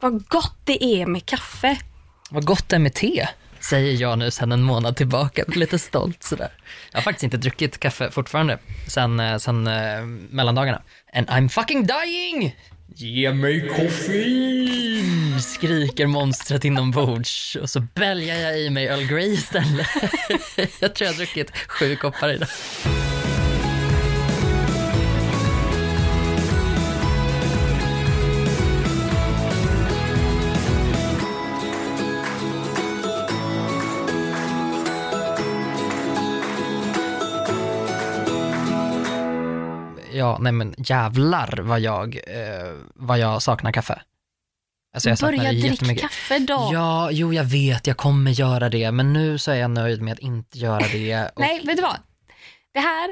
Vad gott det är med kaffe. Vad gott det är med te, säger jag nu sedan en månad tillbaka. Lite stolt sådär. Jag har faktiskt inte druckit kaffe fortfarande sen, eh, sen eh, mellandagarna. And I'm fucking dying! Ge mig koffein! Skriker monstret inombords och så bälgar jag i mig Earl Grey istället. jag tror jag har druckit sju koppar idag. Ja, nej men jävlar vad jag, eh, vad jag saknar kaffe. Alltså jag Börja drick kaffe då. Ja, jo jag vet, jag kommer göra det, men nu så är jag nöjd med att inte göra det. Och, Nej, vet du vad? Det här,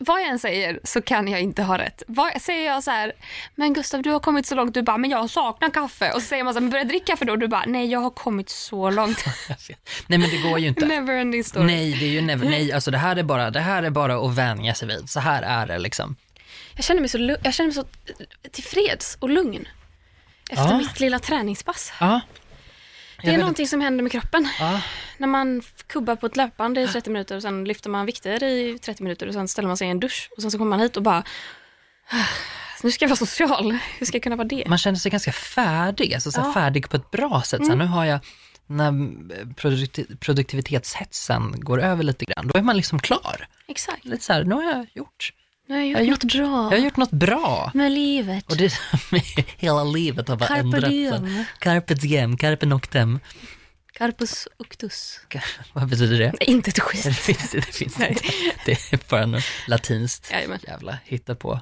vad jag än säger så kan jag inte ha rätt. Vad, säger jag så här, men Gustav du har kommit så långt, du bara, men jag saknar kaffe. Och så säger man så här, men börja dricka kaffe då, och du bara, nej jag har kommit så långt. nej men det går ju inte. Never ending story. Nej, det är ju never, nej, alltså det här är bara, det här är bara att vänja sig vid. Så här är det liksom. Jag känner mig så, jag känner mig så tillfreds och lugn. Efter Ja. mitt lilla träningspass. Ja. Det är någonting som händer med kroppen. Ja. När man kubbar på ett löpband i 30 minuter och sen lyfter man vikter i 30 minuter och sen ställer man sig i en dusch och sen så kommer man hit och bara "Ah, nu ska jag vara social. Hur ska jag kunna vara det? Man känner sig ganska färdig, alltså så Ja. färdig på ett bra sätt. Så här, nu har jag, när produkti- produktivitetshetsen går över lite grann, då är man liksom klar. Exakt. Lite så här, nu har jag gjort, Nu har jag gjort, Jag har gjort- något bra jag har gjort något bra. med livet. Och det hela livet har bara Carpe ändrat sig. Carpe diem, carpe noctem. Carpus uctus. Vad betyder det? Nej, inte ett Det skit. finns, det finns inte. Det är bara något latinskt Jajamän. jävla hitta på.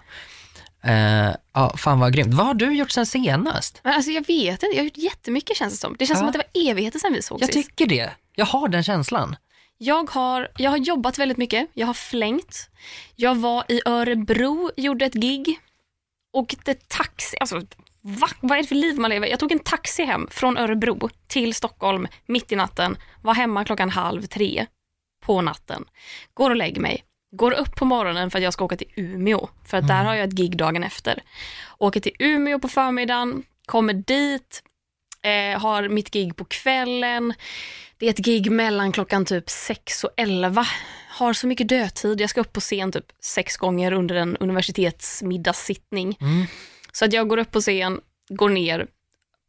Uh, ja, fan vad grymt. Vad har du gjort sen senast? Men alltså, jag vet inte, jag har gjort jättemycket känns det som. Det känns Ja. som att det var evigheter sedan vi såg Jag sist. tycker det. Jag har den känslan. Jag har, jag har jobbat väldigt mycket, jag har flängt. Jag var i Örebro, gjorde ett gig. Åkte taxi, alltså va? vad är det för liv man lever? Jag tog en taxi hem från Örebro till Stockholm mitt i natten. Var hemma klockan halv tre på natten. Går och lägger mig. Går upp på morgonen för att jag ska åka till Umeå. För att där har jag ett gig dagen efter. Åker till Umeå på förmiddagen, kommer dit, eh, har mitt gig på kvällen. Det är ett gig mellan klockan typ 6 och 11. Har så mycket dödtid. Jag ska upp på scen typ sex gånger under en universitetsmiddagssittning. Mm. Så att jag går upp på scen, går ner,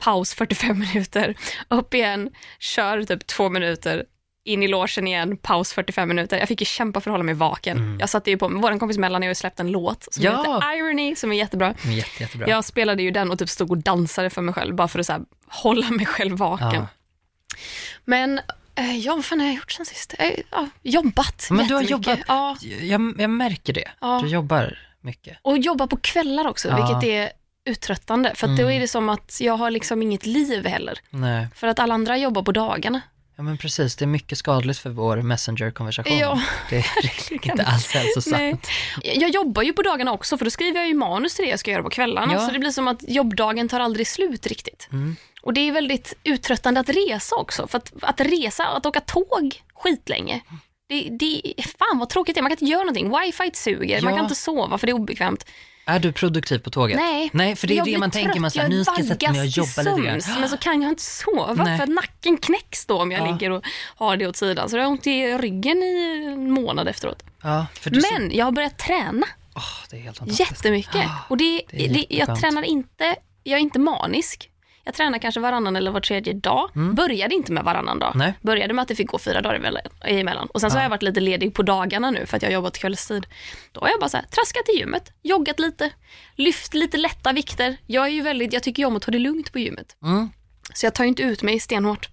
paus 45 minuter, upp igen, kör typ två minuter, in i logen igen, paus 45 minuter. Jag fick ju kämpa för att hålla mig vaken. Jag satte ju på, vår kompis Melanie har ju släppt en låt som Ja. heter Irony, som är jättebra. Men Jätte, jättebra. Jag spelade ju den och typ stod och dansade för mig själv, bara för att så här, hålla mig själv vaken. Ja. Men eh, ja, vad fan har jag gjort sen sist? Eh, ja, jobbat Men du har jättemycket. jobbat- Ja, Jag, jag märker det. Ja. Du jobbar mycket. och jobba på kvällar också, Ja. vilket är uttröttande. För att då Mm. är det som att jag har liksom inget liv heller. Nej, För att alla andra jobbar på dagarna. ja men precis. Det är mycket skadligt för vår messenger-konversation. Ja. Det är inte alls hälsosamt. Nej. Jag jobbar ju på dagarna också, för då skriver jag ju manus till det jag ska göra på kvällarna. Ja. Så det blir som att jobbdagen tar aldrig slut riktigt. Mm. Och det är väldigt uttröttande att resa också. För att, att resa, att åka tåg skitlänge. Det, det, fan vad tråkigt det är. Man kan inte göra någonting. Wifi suger, man Ja. kan inte sova för det är obekvämt. Är du produktiv på tåget? Nej. Nej, för det är Jag det man tänker. trött. Man säger, nu ska jag sätta mig och jobba lite grann. Men så kan jag inte sova Nej. för nacken knäcks då om jag Ja. ligger och har det åt sidan. Så jag har ont i ryggen i en månad efteråt. Ja, Men jag har börjat träna Åh, det är helt jättemycket. Ah, Och det, det jag tränar inte, jag är inte manisk. Jag tränar kanske varannan eller var tredje dag. Började inte med varannan dag. Mm. Nej. Började med att det fick gå fyra dagar emellan-. Och sen så har jag varit lite ledig på dagarna nu för att jag har jobbat kvällstid. Då har jag bara så här, traskat till gymmet, joggat lite, lyft lite lätta vikter. Jag är ju väldigt, jag tycker ju om att ta det lugnt på gymmet. Mm. Så jag tar ju inte ut mig stenhårt.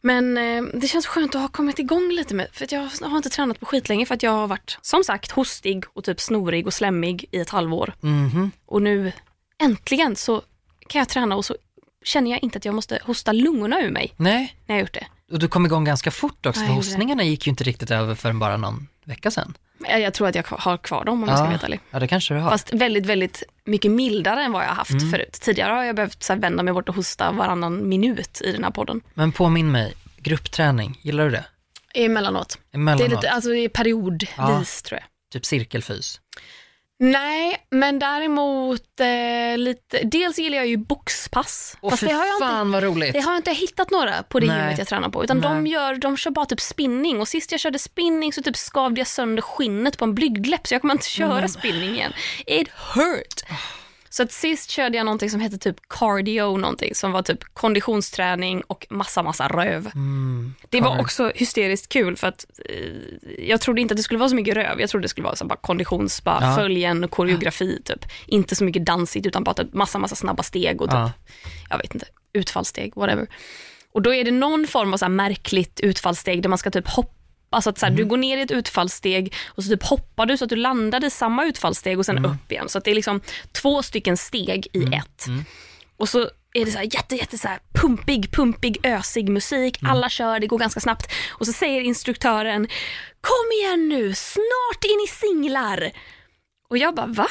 Men eh, det känns skönt att ha kommit igång lite med, för jag har inte tränat på skitlänge för att jag har varit, som sagt, hostig och typ snorig och slemmig i ett halvår. Mhm. Och nu äntligen så kan jag träna och så känner jag inte att jag måste hosta lungorna ur mig Nej, när jag gjort det. och du kom igång ganska fort också, för hostningarna gick ju inte riktigt över förrän bara någon vecka sedan. Jag, tror att jag har kvar dem om jag ska vara ärlig. ja, det kanske du har. Fast väldigt, väldigt mycket mildare än vad jag har haft Mm. förut. Tidigare har jag behövt så här, vända mig bort och hosta varannan minut i den här podden. Men påminn mig, gruppträning, gillar du det? Emellanåt. Emellanåt, Det är lite, alltså det är periodvis Ja. tror jag. typ cirkelfys. Nej, men däremot eh, lite, dels gillar jag ju boxpass. Åh Fast det har, jag inte, fan vad roligt. det har jag inte hittat några på det Nej. gymmet jag tränar på. Utan de, gör, de kör bara typ spinning och sist jag körde spinning så typ skavde jag sönder skinnet på en blygdläpp så jag kommer inte köra Men- spinning igen. It hurt! Så att sist körde jag någonting som hette typ cardio någonting som var typ konditionsträning och massa massa röv. Mm, Det var också hysteriskt kul för att eh, jag trodde inte att det skulle vara så mycket röv. Jag trodde det skulle vara så bara konditions, bara Ja. följen och koreografi typ. Inte så mycket dansigt utan bara typ massa, massa snabba steg och typ, Ja. jag vet inte, utfallssteg, whatever. Och då är det någon form av så märkligt utfallssteg där man ska typ hoppa Alltså att så här, Mm. du går ner i ett utfallssteg och så typ hoppar du så att du landar i samma utfallssteg och sen Mm. upp igen. Så att det är liksom två stycken steg i ett. Och så är det så här jätte, jätte så här pumpig, pumpig, ösig musik. Mm. Alla kör, det går ganska snabbt. Och så säger instruktören, kom igen nu, snart in i singlar. Och jag bara, va?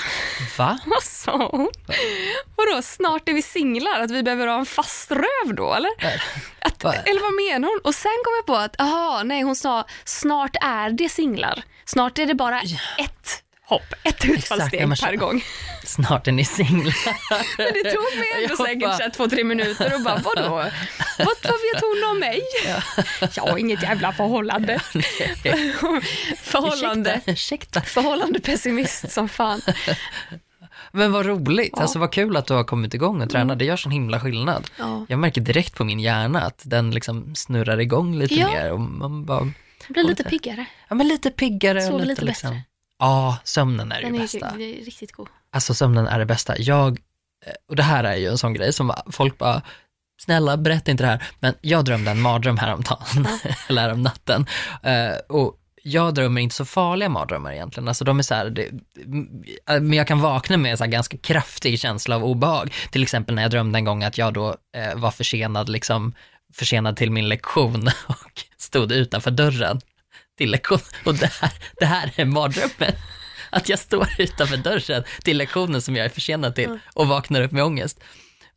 Va? Vad sa hon? Vadå, snart är vi singlar? Att vi behöver ha en fast röv då, eller? Att, Va? eller vad menar hon? Och sen kom jag på att, aha, nej hon sa, snart är det singlar. Snart är det bara ett hopp, ett utfallssteg ja, så- per gång. Snart är ni singlar. Men det tog mig ändå Jag säkert bara- två, tre minuter och bara, vadå? Vad, vad vet hon om mig? Jag har inget jävla förhållande. förhållande. Ursäkta, ursäkta. Förhållande pessimist som fan. Men vad roligt, Ja. alltså vad kul att du har kommit igång och tränat. Det gör sån himla skillnad. Ja. Jag märker direkt på min hjärna att den liksom snurrar igång lite Ja. mer och man bara, Jag blir lite piggare. ja men lite piggare och Sover lite, lite liksom. bättre. Ja, sömnen är det Den är, bästa. det är riktigt god. Alltså sömnen är det bästa. Jag, eh, och det här är ju en sån grej som folk bara, snälla berätta inte det här, men jag drömde en mardröm häromdagen, eller härom natten. Eh, och jag drömmer inte så farliga mardrömmar egentligen, alltså de är så här, det, men jag kan vakna med en så ganska kraftig känsla av obehag. Till exempel när jag drömde en gång att jag då eh, var försenad, liksom, försenad till min lektion och stod utanför dörren till lektion. Och det här, det här är mardrömmen. Att jag står utanför dörren till lektionen som jag är försenad till och vaknar upp med ångest.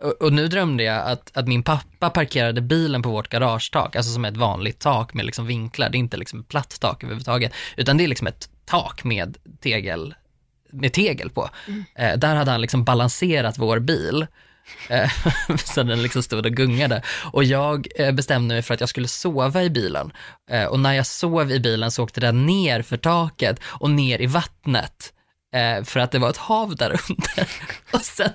Och, och nu drömde jag att, att min pappa parkerade bilen på vårt garagetak, alltså som ett vanligt tak med liksom vinklar, det är inte liksom ett platt tak överhuvudtaget, utan det är liksom ett tak med tegel, med tegel på. Eh, där hade han liksom balanserat vår bil. Eh, så den liksom stod och gungade. Och jag eh, bestämde mig för att jag skulle sova i bilen. Eh, och när jag sov i bilen så åkte den ner för taket och ner i vattnet. För att det var ett hav där under. Och sen,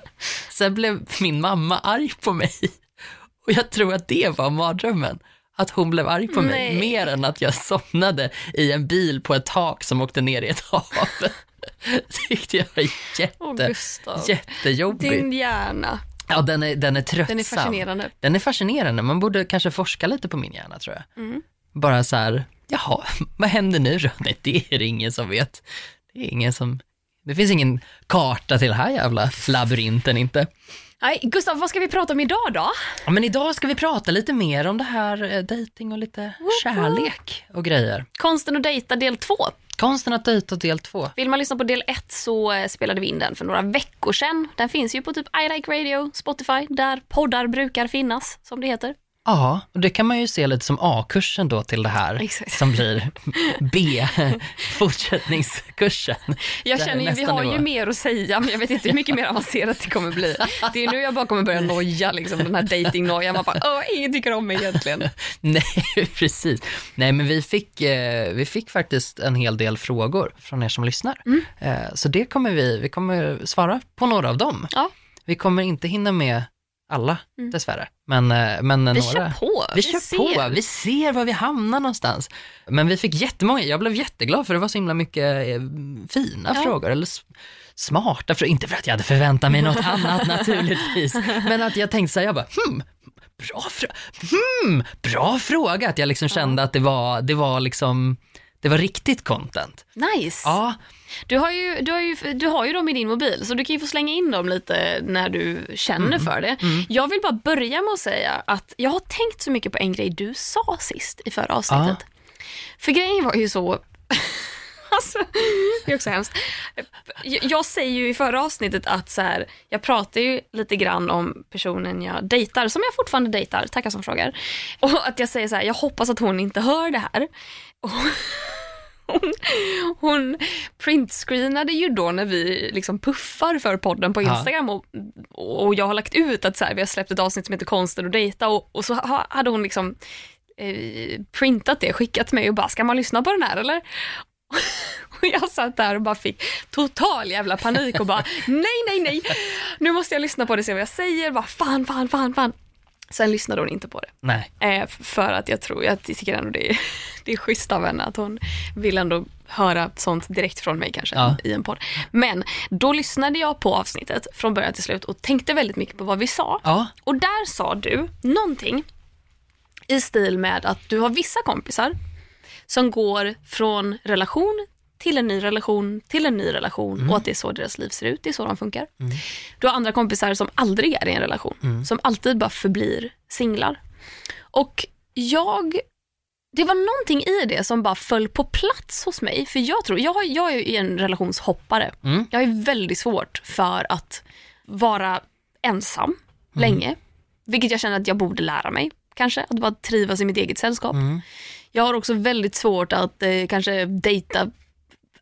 sen blev min mamma arg på mig. Och jag tror att det var mardrömmen. Att hon blev arg på mig, Nej. mer än att jag somnade i en bil på ett tak som åkte ner i ett hav. tyckte jag var jätte, Gustav. jättejobbigt. Din hjärna. Ja, den är, den är tröttsam. Den är fascinerande. Den är fascinerande. Man borde kanske forska lite på min hjärna tror jag. Mm. Bara så här, jaha, vad händer nu då? Nej, det är det ingen som vet. Det är ingen som, det finns ingen karta till den här jävla labyrinten inte. Nej, Gustav, vad ska vi prata om idag då? Ja, men idag ska vi prata lite mer om det här eh, dating och lite kärlek och grejer. Konsten att dejta del två. Konsten att dejta del två. Vill man lyssna på del ett så eh, spelade vi in den för några veckor sedan. Den finns ju på typ I Like Radio, Spotify, där poddar brukar finnas, som det heter. Ja, och det kan man ju se lite som A-kursen då till det här, Exakt. som blir B, fortsättningskursen. Jag känner ju, vi har nivå. ju mer att säga, men jag vet inte hur mycket mer avancerat det kommer bli. Det är nu jag bara kommer börja noja, liksom, den här datingnojan. Man bara, åh, ingen tycker om mig egentligen. Nej, precis. Nej, men vi fick, eh, vi fick faktiskt en hel del frågor från er som lyssnar. Mm. Eh, så det kommer vi, vi kommer svara på några av dem. Ja. Vi kommer inte hinna med alla, dessvärre. Men, eh, men Vi några. kör på. Vi kör ser. på, vi ser var vi hamnar någonstans. Men vi fick jättemånga, jag blev jätteglad för det var så himla mycket eh, fina Ja. frågor, eller smarta frågor, inte för att jag hade förväntat mig något annat naturligtvis, men att jag tänkte så här, jag bara, hmm, bra, hmm, bra fråga, att jag liksom kände att det var, det var liksom, det var riktigt content. Nice. Ja, Du, har ju, du, har ju, du har ju dem i din mobil, så du kan ju få slänga in dem lite när du känner Mm. för det. Jag vill bara börja med att säga att jag har tänkt så mycket på en grej du sa sist i förra avsnittet. För grejen var ju så... Alltså, det är också hemskt. Jag jag säger ju i förra avsnittet att så här, jag pratar ju lite grann om personen jag dejtar, som jag fortfarande dejtar, tackar som frågar. Och att jag säger så här, jag hoppas att hon inte hör det här. Och, hon, hon printscreenade ju då när vi liksom puffar för podden på. Instagram och, och jag har lagt ut att så här, vi har släppt ett avsnitt som heter Konsten och dejta och, och så ha, hade hon liksom eh, printat det, skickat till mig och bara, ska man lyssna på den här eller? Och jag satt där och bara fick total jävla panik och bara, nej, nej, nej, nu måste jag lyssna på det och se vad jag säger, bara fan, fan, fan, fan. Sen lyssnade hon inte på det. Nej. Eh, för att jag tror, jag tycker ändå det är, det är schysst av henne att hon vill ändå höra sånt direkt från mig kanske Ja. i en podd. Men då lyssnade jag på avsnittet från början till slut och tänkte väldigt mycket på vad vi sa. Ja. Och där sa du någonting i stil med att du har vissa kompisar som går från relation till en ny relation till en ny relation och att det är så deras liv ser ut, det är så de funkar. Du har andra kompisar som aldrig är i en relation, som alltid bara förblir singlar. Och jag, det var någonting i det som bara föll på plats hos mig, för jag tror, jag, jag är en relationshoppare. Mm. Jag är väldigt svårt för att vara ensam länge, vilket jag känner att jag borde lära mig kanske, att bara trivas i mitt eget sällskap. Mm. Jag har också väldigt svårt att eh, kanske dejta,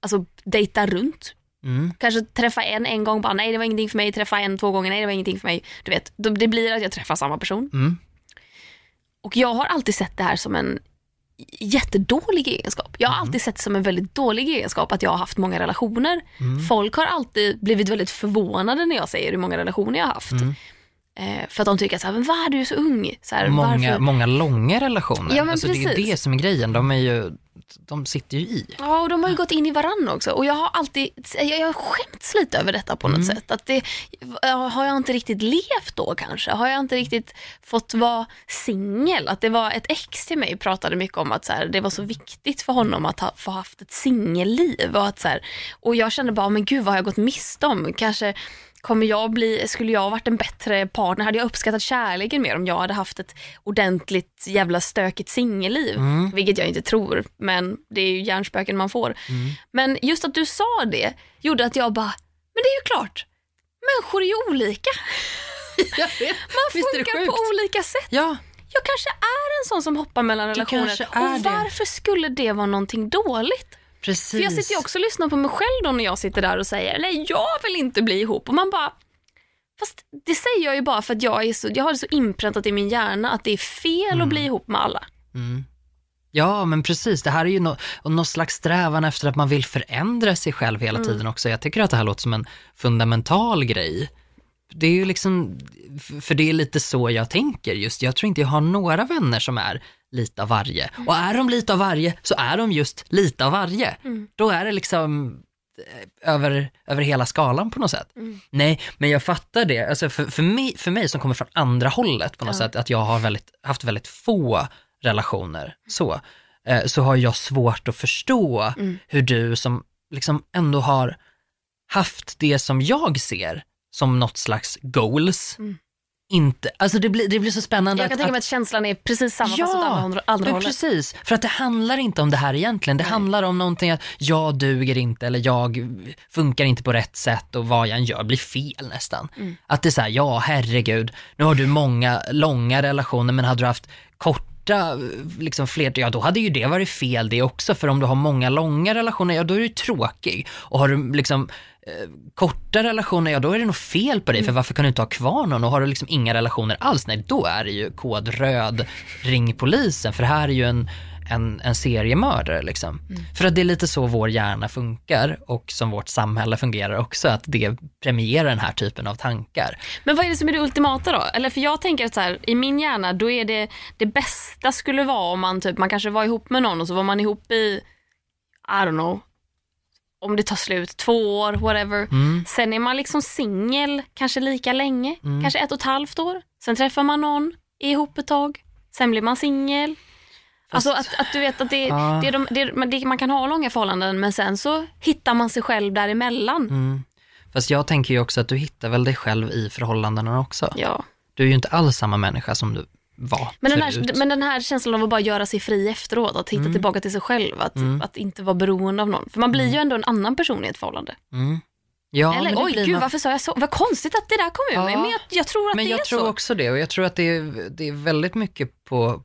alltså dejta runt. Mm. Kanske träffa en en gång, bara nej det var ingenting för mig, träffa en två gånger, nej det var ingenting för mig. Du vet, det blir att jag träffar samma person. Mm. Och jag har alltid sett det här som en jättedålig egenskap. Jag har Mm. alltid sett det som en väldigt dålig egenskap att jag har haft många relationer. Mm. Folk har alltid blivit väldigt förvånade när jag säger hur många relationer jag har haft. Mm. Eh, för att de tycker att så här, men vad är du så ung? Så här, Många, varför? många långa relationer. Ja, men alltså, det är ju precis. det som är grejen. De, är ju, de sitter ju i. Ja, och de har ju gått in i varandra också. Och jag har alltid, jag, jag har skämts lite över detta på något Mm. sätt. Att det, har jag inte riktigt levt då kanske? Har jag inte riktigt fått vara singel? Att det var ett ex till mig pratade mycket om att så här, det var så viktigt för honom att ha, få haft ett singelliv. Och, att så här, och jag kände bara, men gud vad har jag gått miste om? Kanske kommer jag bli, skulle jag varit en bättre partner? Hade jag uppskattat kärleken mer om jag hade haft ett ordentligt jävla stökigt singelliv? Mm. Vilket jag inte tror, men det är ju hjärnspöken man får. Mm. Men just att du sa det gjorde att jag bara, men det är ju klart, människor är ju olika. Man funkar på olika sätt. Ja, Jag kanske är en sån som hoppar mellan Du relationer. och det. varför skulle det vara någonting dåligt? Precis. För jag sitter ju också och lyssnar på mig själv då när jag sitter där och säger, nej jag vill inte bli ihop. Och man bara, fast det säger jag ju bara för att jag, är så, jag har det så inpräntat i min hjärna att det är fel att bli ihop med alla. Mm. Ja, men precis. Det här är ju no någon slags strävan efter att man vill förändra sig själv hela tiden också. Jag tycker att det här låter som en fundamental grej. Det är ju liksom, för det är lite så jag tänker just. Jag tror inte jag har några vänner som är lite av varje. Och är de lite av varje så är de just lite av varje. Då är det liksom eh, över, över hela skalan på något sätt. Nej, men jag fattar det. Alltså för, för, mig, för mig som kommer från andra hållet på något Ja. sätt, att jag har väldigt, haft väldigt få relationer, så, eh, så har jag svårt att förstå Mm. hur du som liksom ändå har haft det som jag ser som något slags goals, Mm. inte, alltså det blir, det blir så spännande Jag kan att, tänka mig att att känslan är precis samma fast åt Ja, andra, andra men hållet. precis. För att det handlar inte om det här egentligen. Det handlar om någonting att jag duger inte eller jag funkar inte på rätt sätt och vad jag än gör blir fel nästan. Mm. Att det är så här, ja herregud, nu har du många långa relationer men hade du haft korta, liksom fler, ja då hade ju det varit fel det också. För om du har många långa relationer, ja då är du tråkig. Och har du liksom eh, korta relationer, ja då är det nog fel på dig, för varför kan du inte ha kvar någon? Och har du liksom inga relationer alls, nej då är det ju kod röd, ring polisen, för det här är ju en, en, en seriemördare liksom. För att det är lite så vår hjärna funkar och som vårt samhälle fungerar också, att det premierar den här typen av tankar. Men vad är det som är det ultimata då? Eller för jag tänker att så här, i min hjärna, då är det, det bästa skulle vara om man typ, man kanske var ihop med någon och så var man ihop i, I don't know, om det tar slut, två år, whatever. Mm. Sen är man liksom singel kanske lika länge, Mm. kanske ett och ett halvt år. Sen träffar man någon, är ihop ett tag, sen blir man singel. Alltså att, att du vet att det, Ja. det, är de, det, är- men det, man kan ha långa förhållanden men sen så hittar man sig själv däremellan. Mm. Fast jag tänker ju också att du hittar väl dig själv i förhållandena också. Ja. Du är ju inte alls samma människa som du var Men den, här, men den här känslan av att bara göra sig fri efteråt, att hitta tillbaka till sig själv, att, Mm. att inte vara beroende av någon. För man blir ju ändå en annan person i ett förhållande. Mm. Ja, Eller men oj, gud något- varför sa jag så? Vad konstigt att det där kom ur Ja. mig, men jag, jag tror att Men det jag är tror så. också det och jag tror att det är, det är väldigt mycket på,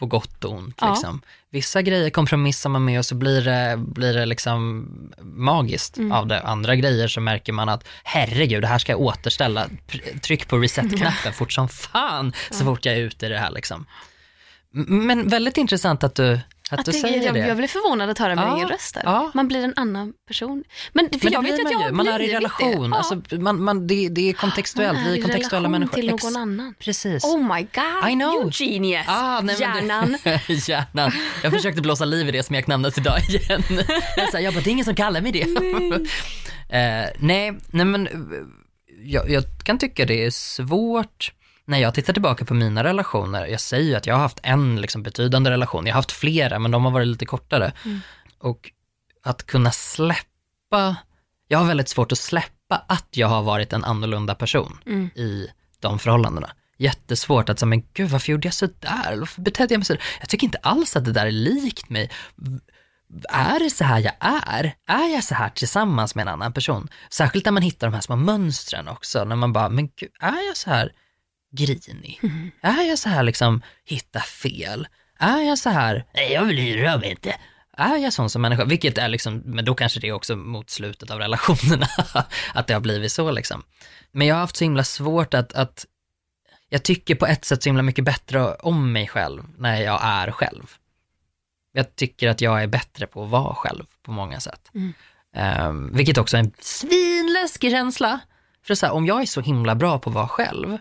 på gott och ont. Ja. Liksom. Vissa grejer kompromissar man med och så blir det, blir det liksom magiskt Mm. av det. Andra grejer så märker man att herregud, det här ska jag återställa. Tryck på reset-knappen fort som fan så fort jag är ute i det här. Liksom. Men väldigt intressant att du, att Att du säger jag, det. jag blev förvånad att höra min Ja, egen röst där. ja. Man blir en annan person. Men, för Men jag vet man jag ju, man är i relation. Det. Alltså, man, man, det, det är kontextuellt, Man vi är kontextuella människor. till någon annan. Precis. Oh my god, I know. you genius. Ah, nej, Hjärnan. Hjärnan. Jag försökte blåsa liv i det smeknamnet idag igen. Jag, sa, jag bara, det är ingen som kallar mig det. Nej, eh, nej, nej men eh, jag, jag kan tycka det är svårt när jag tittar tillbaka på mina relationer. Jag säger ju att jag har haft en liksom, betydande relation. Jag har haft flera, men de har varit lite kortare. Och att kunna släppa, jag har väldigt svårt att släppa att jag har varit en annorlunda person Mm. i de förhållandena. Jättesvårt att säga, men gud varför gjorde jag så där? Varför betedde jag mig så där? Jag tycker inte alls att det där är likt mig. Är det så här jag är? Är jag så här tillsammans med en annan person? Särskilt när man hittar de här små mönstren också, när man bara, men gud, är jag så här grinig? Är jag så här liksom, hitta fel? Är jag så här, nej jag bryr mig inte. Är jag sån som människa? Vilket är liksom, men då kanske det är också mot slutet av relationerna, att det har blivit så liksom. Men jag har haft så himla svårt att, att jag tycker på ett sätt så himla mycket bättre om mig själv när jag är själv. Jag tycker att jag är bättre på att vara själv på många sätt. Mm. Ehm, vilket också är en svinläskig känsla. För så här, om jag är så himla bra på att vara själv,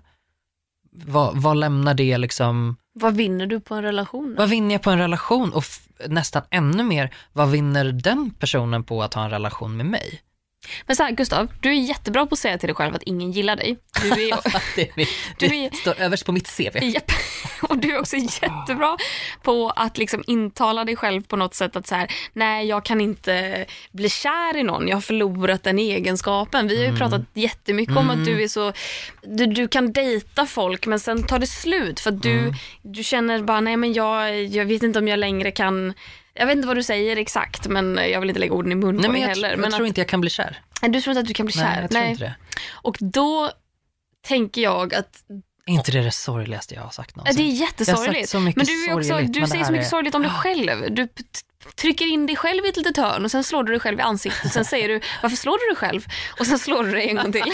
vad, vad lämnar det liksom, Vad vinner du på en relation? då? vad vinner jag på en relation? Och nästan ännu mer, vad vinner den personen på att ha en relation med mig? Men så här, Gustav, du är jättebra på att säga till dig själv att ingen gillar dig. Du är, det, är, Du är- står överst på mitt CV. Japp. Och du är också jättebra på att liksom intala dig själv på något sätt att så här, nej jag kan inte bli kär i någon, jag har förlorat den egenskapen. Vi har Mm. ju pratat jättemycket om att du är så, du, du kan dejta folk men sen tar det slut för att du, Mm. du känner bara, nej men jag, jag vet inte om jag längre kan jag vet inte vad du säger exakt men jag vill inte lägga orden i mun Nej, på dig jag, heller. jag men tror att, inte jag kan bli kär. Nej, du tror inte att du kan bli kär? Nej, jag tror inte det. Och då tänker jag att Är inte det det sorgligaste jag har sagt någonsin? det är Jag har sagt jättesorgligt. Men du, är också, du säger så mycket är- sorgligt om dig själv. Du trycker in dig själv i ett litet hörn och sen slår du dig själv i ansiktet och sen säger du varför slår du dig själv? Och sen slår du dig en gång till.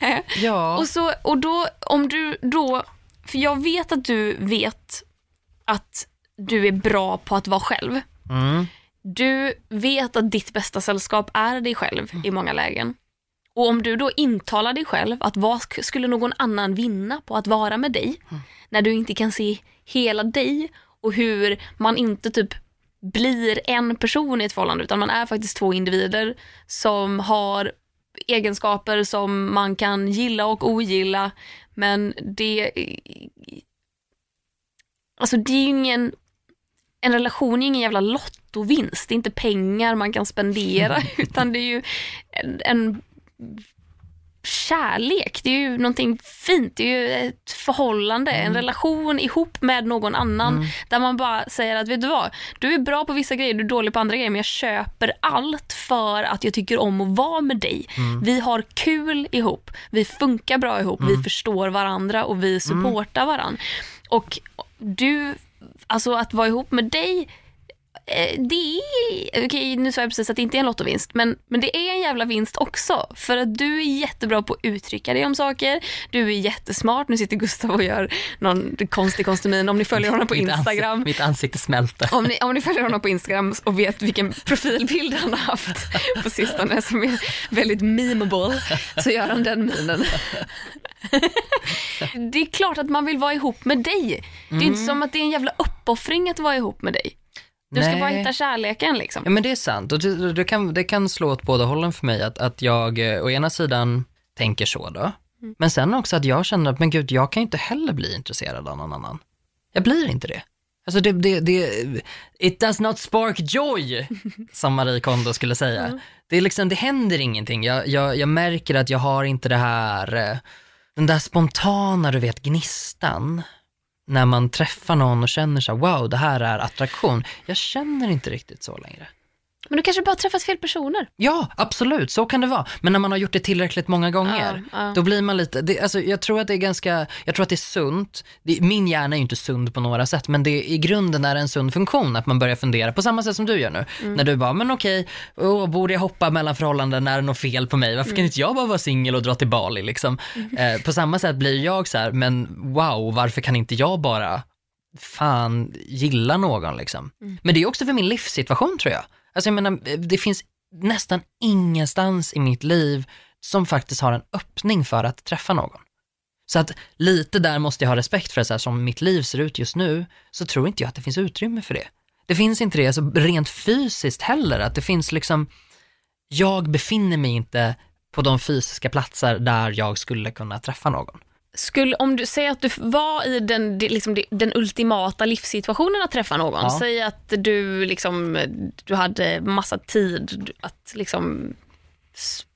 Eh, Ja, och, så, och då, om du då, för jag vet att du vet att du är bra på att vara själv. mm, Du vet att ditt bästa sällskap är dig själv i många lägen. Och om du då intalar dig själv att vad sk- skulle någon annan vinna på att vara med dig, när du inte kan se hela dig och hur man inte typ blir en person i ett förhållande utan man är faktiskt två individer som har egenskaper som man kan gilla och ogilla men det Alltså det är ju ingen en relation är ingen jävla lottovinst. Det är inte pengar man kan spendera utan det är ju en, en kärlek. Det är ju någonting fint. Det är ju ett förhållande, en relation ihop med någon annan där man bara säger att vet du vad, du är bra på vissa grejer, du är dålig på andra grejer men jag köper allt för att jag tycker om att vara med dig. Vi har kul ihop, vi funkar bra ihop, vi förstår varandra och vi supportar varandra. Och du, alltså att vara ihop med dig det är, okej nu sa jag precis att det inte är en lottovinst, men, men det är en jävla vinst också. För att du är jättebra på att uttrycka dig om saker, du är jättesmart, nu sitter Gustav och gör någon konstig konstumin, om ni följer honom på Instagram. Ansikte, mitt ansikte smälter. Om ni, om ni följer honom på Instagram och vet vilken profilbild han har haft på sistone som är väldigt memeable så gör han den minen. Det är klart att man vill vara ihop med dig. Det är inte som att det är en jävla uppoffring att vara ihop med dig. Du ska Nej. bara hitta kärleken liksom. Ja men det är sant och det, det, kan, det kan slå åt båda hållen för mig att, att jag eh, å ena sidan tänker så då, men sen också att jag känner att men gud jag kan ju inte heller bli intresserad av någon annan. Jag blir inte det. Alltså det, det, det it does not spark joy, som Marie Kondo skulle säga. Det är liksom, det händer ingenting. Jag, jag, jag märker att jag har inte det här, eh, den där spontana, du vet, gnistan. När man träffar någon och känner så här, wow, det här är attraktion. Jag känner inte riktigt så längre. Men du kanske bara träffat fel personer. Ja, absolut, så kan det vara. Men när man har gjort det tillräckligt många gånger, Ja, ja. då blir man lite, det, alltså, jag tror att det är ganska, jag tror att det är sunt. Det, min hjärna är ju inte sund på några sätt, men det i grunden är det en sund funktion att man börjar fundera på samma sätt som du gör nu. Mm. När du bara, men okej, åh, borde jag hoppa mellan förhållanden, är det något fel på mig? Varför Mm. kan inte jag bara vara singel och dra till Bali liksom? Eh, på samma sätt blir jag så här, men wow, varför kan inte jag bara fan gilla någon liksom. Mm. Men det är också för min livssituation tror jag. Alltså jag menar, det finns nästan ingenstans i mitt liv som faktiskt har en öppning för att träffa någon. Så att lite där måste jag ha respekt för, så här, som mitt liv ser ut just nu, så tror inte jag att det finns utrymme för det. Det finns inte det, alltså, rent fysiskt heller, att det finns liksom, jag befinner mig inte på de fysiska platser där jag skulle kunna träffa någon. Skulle, om du säger att du var i den, liksom, den ultimata livssituationen att träffa någon. Ja. Säg att du, liksom, du hade massa tid att liksom,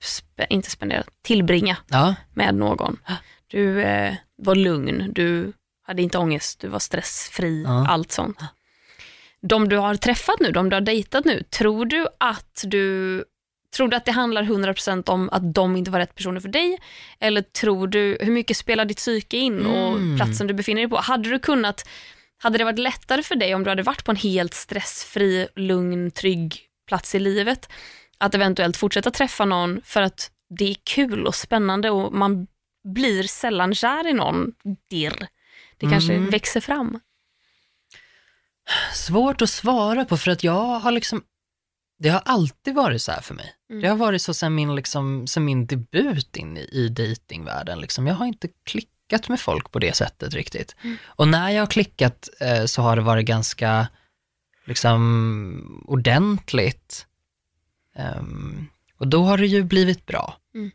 sp- inte spendera, tillbringa Ja, med någon. Du eh, var lugn, du hade inte ångest, du var stressfri, Ja. allt sånt. De du har träffat nu, de du har dejtat nu, tror du att du Tror du att det handlar 100% om att de inte var rätt personer för dig? Eller tror du, hur mycket spelar ditt psyke in och Mm. platsen du befinner dig på? Hade du kunnat, hade det varit lättare för dig om du hade varit på en helt stressfri, lugn, trygg plats i livet? Att eventuellt fortsätta träffa någon för att det är kul och spännande och man blir sällan kär i någon. Dirr. Det kanske Mm. växer fram. svårt att svara på för att jag har liksom, det har alltid varit så här för mig. Mm. Det har varit så sen min, liksom, sen min debut in i, i datingvärlden. Liksom. Jag har inte klickat med folk på det sättet riktigt. Mm. Och när jag har klickat eh, så har det varit ganska liksom, ordentligt. Ehm, och då har det ju blivit bra. Mm.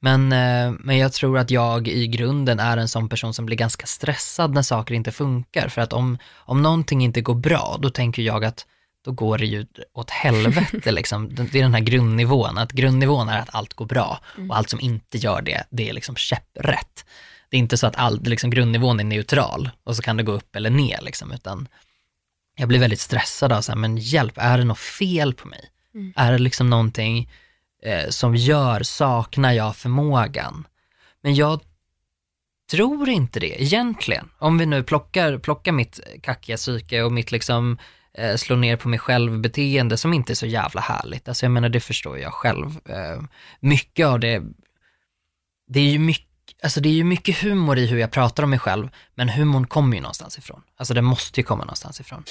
Men, eh, men jag tror att jag i grunden är en sån person som blir ganska stressad när saker inte funkar. För att om, om någonting inte går bra, då tänker jag att då går det ju åt helvete. liksom. Det är den här grundnivån, att grundnivån är att allt går bra och allt som inte gör det, det är liksom käpprätt. Det är inte så att all, liksom, grundnivån är neutral och så kan det gå upp eller ner, liksom, utan jag blir väldigt stressad av så här, men hjälp, är det något fel på mig? Mm. Är det liksom någonting eh, som gör, saknar jag förmågan? Men jag tror inte det egentligen. Om vi nu plockar, plockar mitt kackiga psyke och mitt liksom eh, slå ner på mig själv-beteende som inte är så jävla härligt. Alltså jag menar, det förstår jag själv. Eh, mycket av det, det är ju mycket Alltså det är ju mycket humor i hur jag pratar om mig själv, men humorn kommer ju någonstans ifrån. Alltså det måste ju komma någonstans ifrån.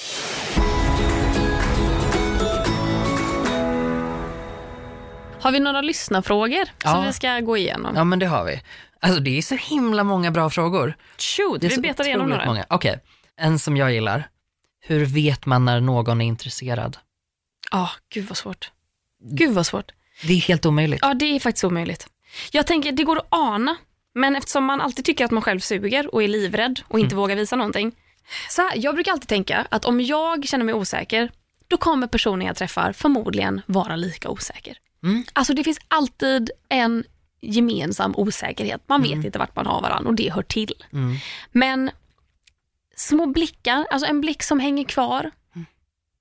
Har vi några lyssnarfrågor som Ja. vi ska gå igenom? Ja men det har vi. Alltså det är så himla många bra frågor. Shoot, Det är vi betar igenom några. många. Okej, en som jag gillar. Hur vet man när någon är intresserad? Ja, gud vad svårt. Gud vad svårt. Det är helt omöjligt. Ja, det är faktiskt omöjligt. Jag tänker, det går att ana, men eftersom man alltid tycker att man själv suger och är livrädd och inte vågar visa någonting. Så här, jag brukar alltid tänka att om jag känner mig osäker, då kommer personen jag träffar förmodligen vara lika osäker. Mm. Alltså det finns alltid en gemensam osäkerhet. Man vet inte vart man har varandra och det hör till. Mm. Men små blickar, alltså en blick som hänger kvar.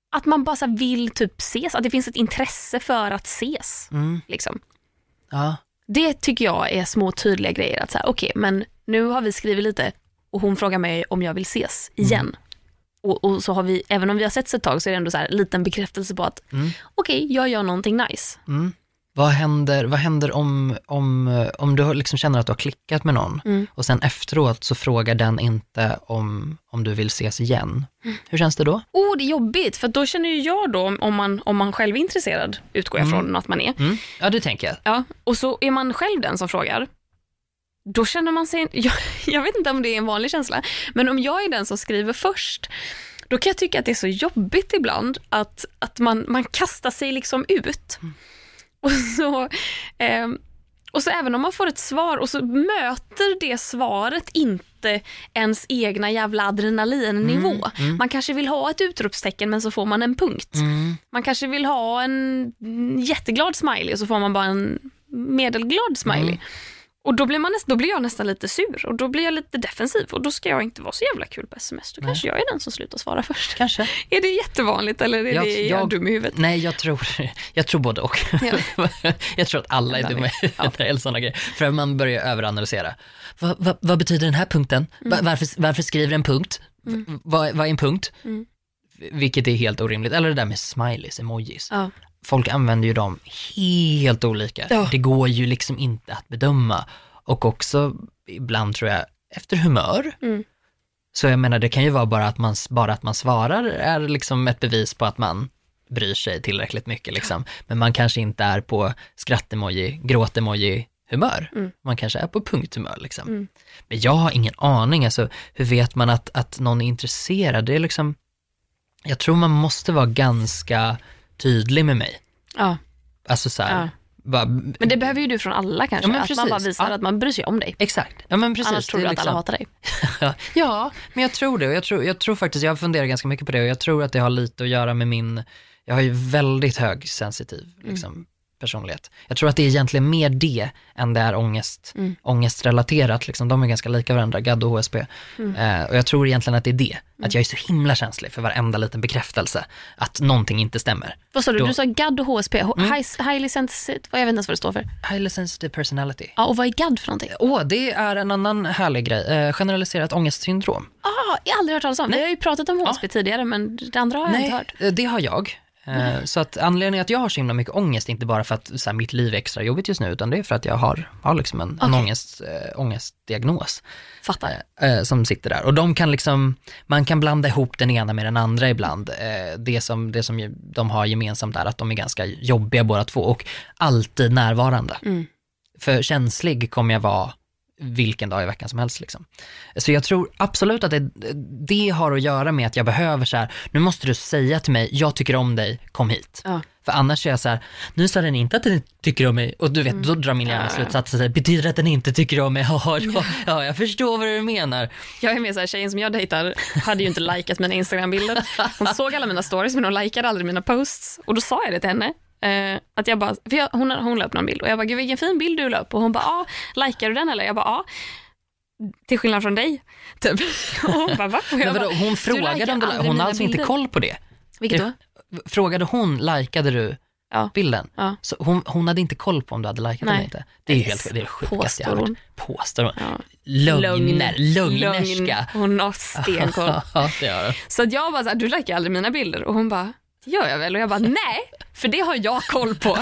Att man bara vill typ ses, att det finns ett intresse för att ses. Mm. Liksom. Ja. Det tycker jag är små tydliga grejer. Att här, okej, men nu har vi skrivit lite och hon frågar mig om jag vill ses igen. Och, och så har vi, även om vi har setts ett tag så är det ändå så här liten bekräftelse på att Mm. okej, jag gör någonting nice. Mm. Vad händer, vad händer om, om, om du liksom känner att du har klickat med någon Mm. och sen efteråt så frågar den inte om, om du vill ses igen? Hur känns det då? Oh, det är jobbigt, för då känner ju jag då, om- man, om man själv är intresserad, utgår jag från att man är, Mm. Ja, det tänker jag. Ja, och så är man själv den som frågar. Då känner man sig, jag, jag vet inte om det är en vanlig känsla, men om jag är den som skriver först, då kan jag tycka att det är så jobbigt ibland att, att man, man kastar sig liksom ut. Och, så, ehm, och så även om man får ett svar och så möter det svaret inte ens egna jävla adrenalinnivå. Man kanske vill ha ett utropstecken men så får man en punkt. Mm. Man kanske vill ha en jätteglad smiley och så får man bara en medelglad smiley. Och då blir, man då blir jag nästan lite sur och då blir jag lite defensiv och då ska jag inte vara så jävla kul på sms. Då Nej. kanske jag är den som slutar svara först. Kanske. Är det jättevanligt eller är Jag- det jag, jag- dum i huvudet? Nej, jag tror, jag tror både och. Ja. jag tror att alla är dumma i huvudet sådana grejer. För man börjar överanalysera. Va, va, vad betyder den här punkten? Va, varför, varför skriver en punkt? Vad, vad är en punkt? Mm. Vilket är helt orimligt. Eller det där med smileys, emojis. Ja. Folk använder ju dem helt olika. Ja. Det går ju liksom inte att bedöma. Och också ibland tror jag efter humör. Mm. Så jag menar det kan ju vara bara att man, bara att man svarar är liksom ett bevis på att man bryr sig tillräckligt mycket liksom. Men man kanske inte är på skrattemoji, gråtemoji humör. Mm. Man kanske är på punkthumör liksom. Mm. Men jag har ingen aning, alltså hur vet man att, att någon är intresserad? Det är liksom, jag tror man måste vara ganska tydlig med mig. Ja. Alltså så här, Ja. bara, Men det behöver ju du från alla kanske. Ja, att man bara visar Ja. att man bryr sig om dig. Exakt, ja men precis. Annars tror du att alla liksom- hatar dig. Ja, men jag tror det. Och jag tror, jag tror faktiskt, jag funderar ganska mycket på det och jag tror att det har lite att göra med min, jag har ju väldigt hög sensitiv liksom, personlighet. Jag tror att det är egentligen mer det än det är ångest, Mm. ångestrelaterat. Liksom. De är ganska lika varandra, GAD och HSP. Mm. Eh, och jag tror egentligen att det är det, att jag är så himla känslig för varenda liten bekräftelse, att någonting inte stämmer. Vad sa du? Då- Du sa GAD och HSP. Mm. High, highly sensitive. Jag vet inte ens vad det står för. Highly sensitive personality. Ja, och vad är GAD för någonting? Åh, det är en annan härlig grej. Eh, generaliserat ångestsyndrom. Ah, jag har aldrig hört talas om. Nej. Vi har ju pratat om HSP tidigare, men det andra har jag inte hört. eh, det har jag. Eh, Så att anledningen att jag har så himla mycket ångest, inte bara för att så här, mitt liv är extra jobbigt just nu, utan det är för att jag har, har liksom en, en Okej. ångest, äh, ångestdiagnos Fattar. eh, som sitter där. Och de kan liksom, man kan blanda ihop den ena med den andra ibland. Eh, det, som, det som de har gemensamt är att de är ganska jobbiga båda två och alltid närvarande. Mm. För känslig kommer jag vara vilken dag i veckan som helst. Liksom. Så jag tror absolut att det, det har att göra med att jag behöver så här, nu måste du säga till mig, jag tycker om dig, kom hit. Ja. För annars är jag så här, nu sa den inte att den tycker om mig och du vet, då drar min hjärna Mm. Ja. slutsatser, så här, betyder det att den inte tycker om mig? Ja, ja, ja, jag förstår vad du menar. Jag är med så här, tjejen som jag dejtar hade ju inte likat mina Instagram-bilder. Hon såg alla mina stories men hon likade aldrig mina posts. Och då sa jag det till henne. Eh, att jag bara, för jag, hon, hon la upp någon bild och jag bara, gud vilken fin bild du la upp. Och hon bara, ja, likar du den eller? Jag bara, ja. Till skillnad från dig, typ. Och hon bara, va? Och jag Men vadå, hon frågade om du, hon har alltså inte bilder. koll på det. Vilket då? Frågade hon, likade du Ja. bilden? Ja. Så hon, hon hade inte koll på om du hade likat Nej. eller inte? Det är ju helt det är sjukaste jag har hört. Påstår hon? Ja. Lögner, Lögn. lögnerska. Hon har stenkoll. Ja, det gör hon. Så att jag bara så här, du likar aldrig mina bilder och hon bara, gör jag väl? Och jag bara, nej, för det har jag koll på.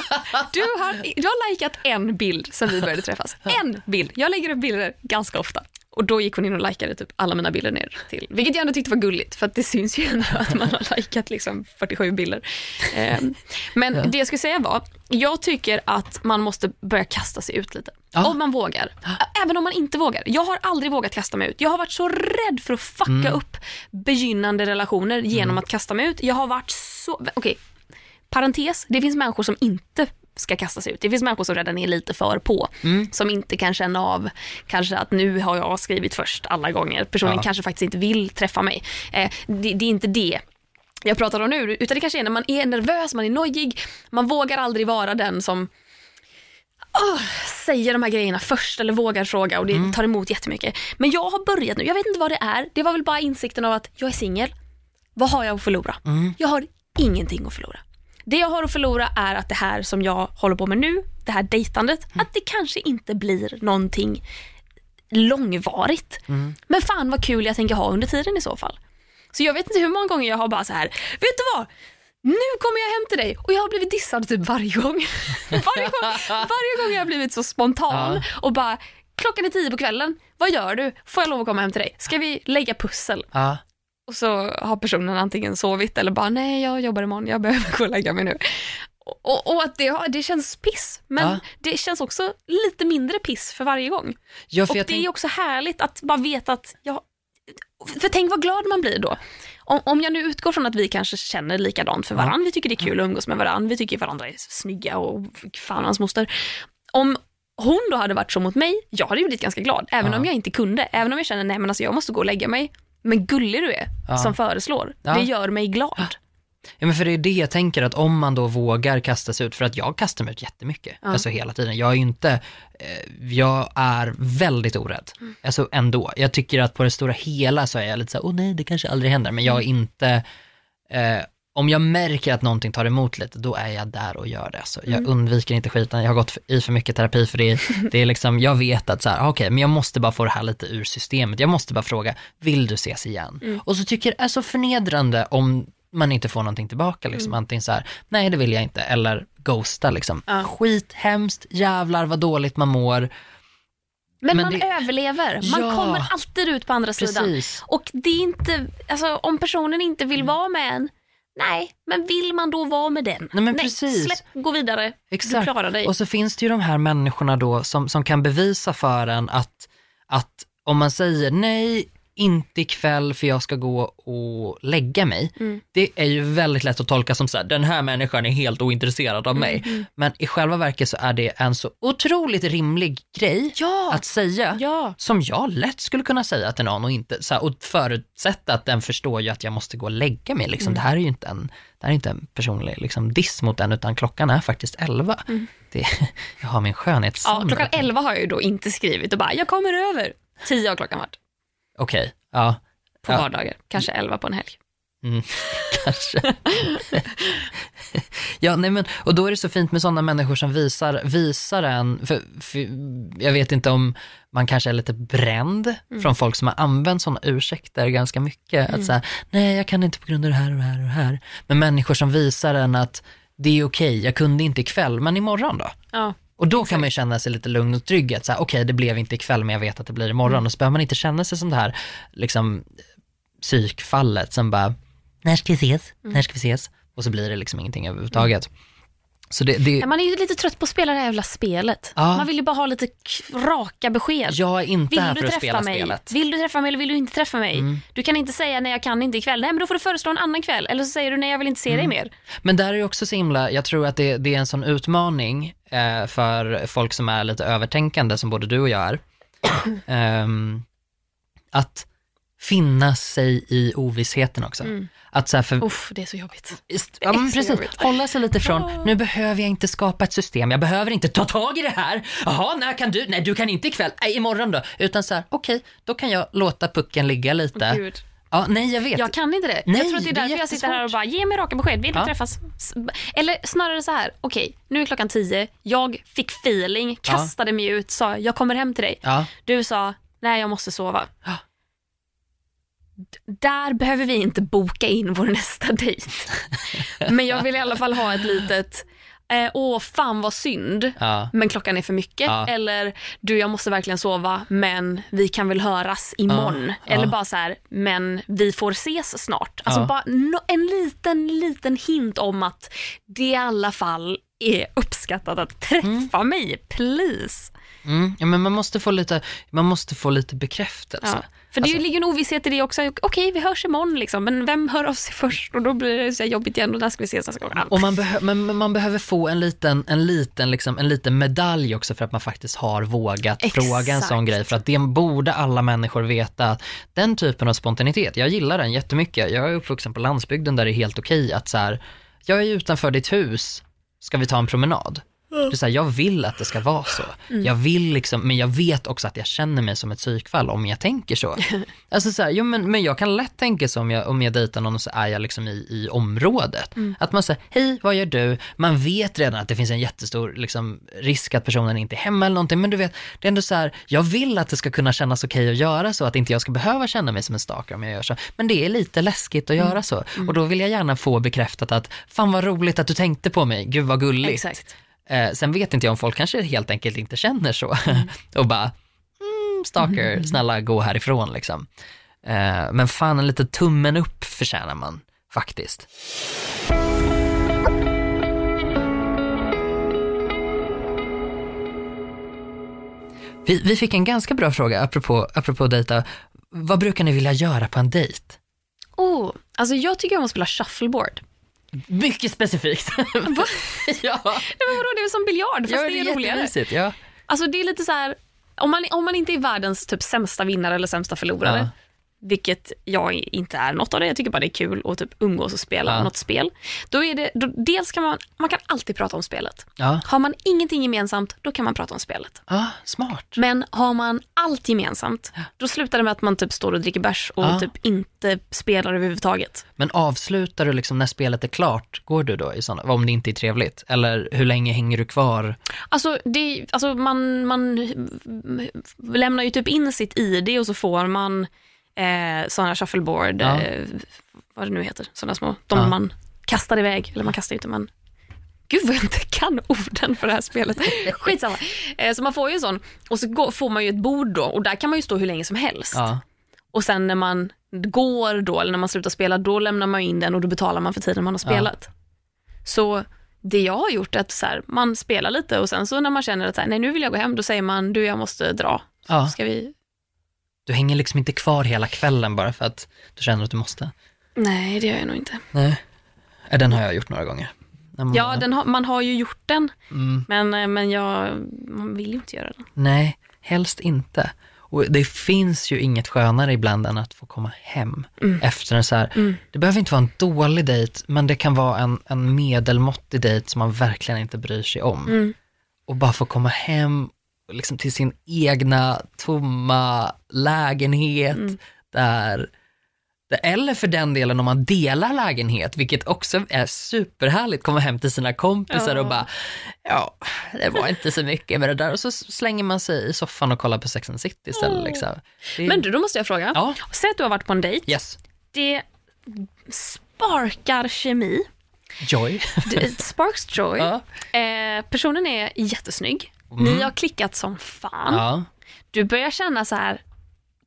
Du har, du har likat en bild sen vi började träffas. En bild. Jag lägger upp bilder ganska ofta. Och då gick hon in och likade typ alla mina bilder ner till, vilket jag ändå tyckte var gulligt, för det syns ju ändå att man har likat liksom 47 bilder. Ehm, men det jag skulle säga var, jag tycker att man måste börja kasta sig ut lite. Ja. Om man vågar. Även om man inte vågar. Jag har aldrig vågat kasta mig ut. Jag har varit så rädd för att fucka Mm. upp begynnande relationer genom att kasta mig ut. Jag har varit så... Okej, parentes. Det finns människor som inte ska kasta sig ut. Det finns människor som redan är lite för på. Mm. Som inte kan känna av kanske att nu har jag skrivit först alla gånger. Personen Ja. kanske faktiskt inte vill träffa mig. Eh, det, det är inte det jag pratar om nu, utan det kanske är när man är nervös, man är nojig, man vågar aldrig vara den som åh, säger de här grejerna först eller vågar fråga och det Mm. tar emot jättemycket. Men jag har börjat nu, jag vet inte vad det är, det var väl bara insikten av att jag är singel. Vad har jag att förlora? Mm. Jag har ingenting att förlora. Det jag har att förlora är att det här som jag håller på med nu, det här dejtandet, Mm. att det kanske inte blir någonting långvarigt. Mm. Men fan vad kul jag tänker ha under tiden i så fall. Så jag vet inte hur många gånger jag har bara så här, vet du vad? Nu kommer jag hem till dig och jag har blivit dissad typ varje gång. varje, gång varje gång jag har blivit så spontan och bara, klockan är tio på kvällen, vad gör du? Får jag lov att komma hem till dig? Ska vi lägga pussel? Ja. Och så har personen antingen sovit eller bara, nej jag jobbar imorgon, jag behöver gå och lägga mig nu. Och, och, att det, det känns piss, men Ja. det känns också lite mindre piss för varje gång. Ja, för Och det är också härligt att bara veta att jag... För tänk vad glad man blir då. Om, om jag nu utgår från att vi kanske känner likadant för varandra, vi tycker det är kul att umgås med varandra, vi tycker varandra är snygga och fan hans moster. Om hon då hade varit så mot mig, jag hade ju blivit ganska glad, även Ja. om jag inte kunde. Även om jag känner, nej men alltså jag måste gå och lägga mig. Men gullig du är, Ja. som föreslår. Ja. Det gör mig glad. Ja, men för det är det jag tänker att om man då vågar kasta sig ut, för att jag kastar mig ut jättemycket, Ja. alltså hela tiden. Jag är inte, eh, jag är väldigt orädd, Mm. alltså ändå. Jag tycker att på det stora hela så är jag lite så här, åh nej, det kanske aldrig händer, men jag är Mm. inte, eh, om jag märker att någonting tar emot lite, då är jag där och gör det. Så jag Mm. undviker inte skiten, jag har gått i för mycket terapi för det, det är liksom, jag vet att så här, okej, men jag måste bara få det här lite ur systemet. Jag måste bara fråga, vill du ses igen? Mm. Och så tycker jag det är så förnedrande om man inte får någonting tillbaka, liksom. Mm. antingen så här, nej det vill jag inte, eller ghosta liksom. Ja. Skit, hemskt, jävlar vad dåligt man mår. Men, Men man det- överlever. Man Ja. kommer alltid ut på andra sidan. Precis. Och det är inte, alltså om personen inte vill vara med en, nej, men vill man då vara med den? Nej, men precis. släpp, gå vidare. Exakt. Du klarar dig. Och så finns det ju de här människorna då som, som kan bevisa för en att, att om man säger nej, inte ikväll för jag ska gå och lägga mig. Mm. Det är ju väldigt lätt att tolka som så här, den här människan är helt ointresserad av mig. Mm, Men i själva verket så är det en så otroligt rimlig grej Ja, att säga. ja. Som jag lätt skulle kunna säga till någon och, inte, så här, och förutsätta att den förstår ju att jag måste gå och lägga mig. Liksom. Mm. Det här är ju inte en, det här är inte en personlig liksom, diss mot den, utan klockan är faktiskt 11. Det, jag har min Mm. ja. skönhetssamling. Klockan 11 har jag ju då inte skrivit och bara, jag kommer över. 10 har klockan varit Okej, ja. på Ja. vardagar, kanske 11 på en helg. Kanske. ja, nej men, och då är det så fint med sådana människor som visar, visar en, för, för jag vet inte om man kanske är lite bränd från folk som har använt sådana ursäkter ganska mycket. Att säga, nej jag kan inte på grund av det här och det här och det här. Men människor som visar en att det är okej, jag kunde inte ikväll, men imorgon då? Ja. Och då kan man ju känna sig lite lugn och trygg, att okej det blev inte ikväll men jag vet att det blir imorgon. Och så behöver man inte känna sig som det här liksom, psykfallet som bara, när ska vi ses? När ska vi ses? Och så blir det liksom ingenting överhuvudtaget. Så det, det, Man är ju lite trött på att spela det här jävla spelet. Ja. Man vill ju bara ha lite raka besked. jag är inte Vill här du för att träffa spela mig? spelet. Vill du träffa mig eller vill du inte träffa mig? Mm. Du kan inte säga nej jag kan inte ikväll. Nej men då får du föreslå en annan kväll. Eller så säger du nej jag vill inte se Mm. dig mer. Men där är det också så himla, jag tror att det, det är en sån utmaning eh, för folk som är lite övertänkande, som både du och jag är. Ehm, att finna sig i ovissheten också. Att så för, Uff, det är så jobbigt. Ja, men precis. Hålla sig lite från, nu behöver jag inte skapa ett system, jag behöver inte ta tag i det här. Jaha, när kan du? Nej, du kan inte ikväll. Nej, imorgon då. Utan så här, okej, då kan jag låta pucken ligga lite. Gud. Ja, nej, jag vet. Jag kan inte det. Nej, jag tror att det är det är därför jag sitter här och bara, ge mig raka besked, vill du Ja. träffas? Eller snarare så här, okej, nu är klockan tio, jag fick feeling, kastade mig ut, sa jag kommer hem till dig. Ja, Du sa, nej jag måste sova. Där behöver vi inte boka in vår nästa dejt. Men jag vill i alla fall ha ett litet, eh, åh fan vad synd, ja. men klockan är för mycket. Ja. Eller, du jag måste verkligen sova, men vi kan väl höras imorgon. Ja. Eller bara så här, men vi får ses snart. Alltså bara no, en liten, liten hint om att det i alla fall är uppskattat att träffa mig, please. Mm, ja men man måste få lite, man måste få lite bekräftelse. För det Alltså- ligger en ovisshet i det också. Okej, vi hörs imorgon liksom, men vem hör av sig först? Och då blir det så jobbigt igen och när ska vi ses nästa gång? Och man, behö- men, man behöver få en liten, en, liten, liksom, en liten medalj också för att man faktiskt har vågat Exakt. fråga en sån grej. För att det borde alla människor veta, den typen av spontanitet, jag gillar den jättemycket. Jag är uppvuxen på landsbygden där det är helt okej att så här, jag är utanför ditt hus, ska vi ta en promenad? Det är så här, jag vill att det ska vara så. Jag vill liksom, men jag vet också att jag känner mig som ett psykfall om jag tänker så. Alltså så här, jo, men, men jag kan lätt tänka så om jag, om jag dejtar någon och så är jag liksom i, i området. Att man säger, hej vad gör du? Man vet redan att det finns en jättestor liksom, risk att personen inte är hemma eller någonting, men du vet, det är ändå så här, jag vill att det ska kunna kännas okej att göra så, att inte jag ska behöva känna mig som en stalker om jag gör så. Men det är lite läskigt att göra så. Och då vill jag gärna få bekräftat att, fan vad roligt att du tänkte på mig, gud vad gulligt. Exakt. Eh, sen vet inte jag om folk kanske helt enkelt inte känner så och bara, mm, stalker, snälla gå härifrån liksom. Eh, men fan en liten tummen upp förtjänar man faktiskt. Vi, vi fick en ganska bra fråga apropå, apropå dejta. Vad brukar ni vilja göra på en dejt? Oh, alltså jag tycker om att spela shuffleboard. Mycket specifikt. ja, Nej, men vadå, det är väl som biljard fast ja, det är roligare. jättemysigt, Ja. Alltså det är lite så här, om man, om man inte är världens typ sämsta vinnare eller sämsta förlorare, Ja. Vilket jag inte är något av det. Jag tycker bara det är kul att typ umgås och spela Ja. något spel. Då är det, då, dels kan man, man kan alltid prata om spelet. Ja, Har man ingenting gemensamt, då kan man prata om spelet. ah, smart. Men har man allt gemensamt, då slutar det med att man typ står och dricker bärs och Ja. typ inte spelar överhuvudtaget. Men avslutar du liksom när spelet är klart, går du då i sådana, om det inte är trevligt? Eller hur länge hänger du kvar? Alltså, det, alltså man, man lämnar ju typ in sitt ID och så får man eh, sådana shuffleboard, Ja. eh, vad det nu heter, sådana små, de Ja. man kastar iväg, eller man kastar inte, men Gud vad jag inte kan orden för det här spelet. Skitsamma. Eh, så man får ju en sån och så går, får man ju ett bord då och där kan man ju stå hur länge som helst. Ja, Och sen när man går då, eller när man slutar spela, då lämnar man in den och då betalar man för tiden man har spelat. Så det jag har gjort är att så här, man spelar lite och sen så när man känner att så här, nej nu vill jag gå hem, då säger man du jag måste dra. ja. Ska vi? Du hänger liksom inte kvar hela kvällen bara för att du känner att du måste? Nej det gör jag nog inte. Nej. Den har jag gjort några gånger. Man- Ja, den har, man har ju gjort den, Mm. men, eh, men jag, man vill ju inte göra den. Nej, helst inte. Och det finns ju inget skönare ibland än att få komma hem efter en så här, Mm. det behöver inte vara en dålig dejt, men det kan vara en, en medelmåttig dejt som man verkligen inte bryr sig om. Mm. Och bara få komma hem liksom till sin egna tomma lägenhet Mm. där eller för den delen om man delar lägenhet, vilket också är superhärligt, komma hem till sina kompisar Ja. och bara, ja, det var inte så mycket med det där. Och så slänger man sig i soffan och kollar på Sex and the City istället. Mm. Liksom. Det Men du, då måste jag fråga. Ja, Säg att du har varit på en dejt, yes. det sparkar kemi, Joy. sparks joy. ja. Eh, personen är jättesnygg. Mm. Ni har klickat som fan. Ja. Du börjar känna så här,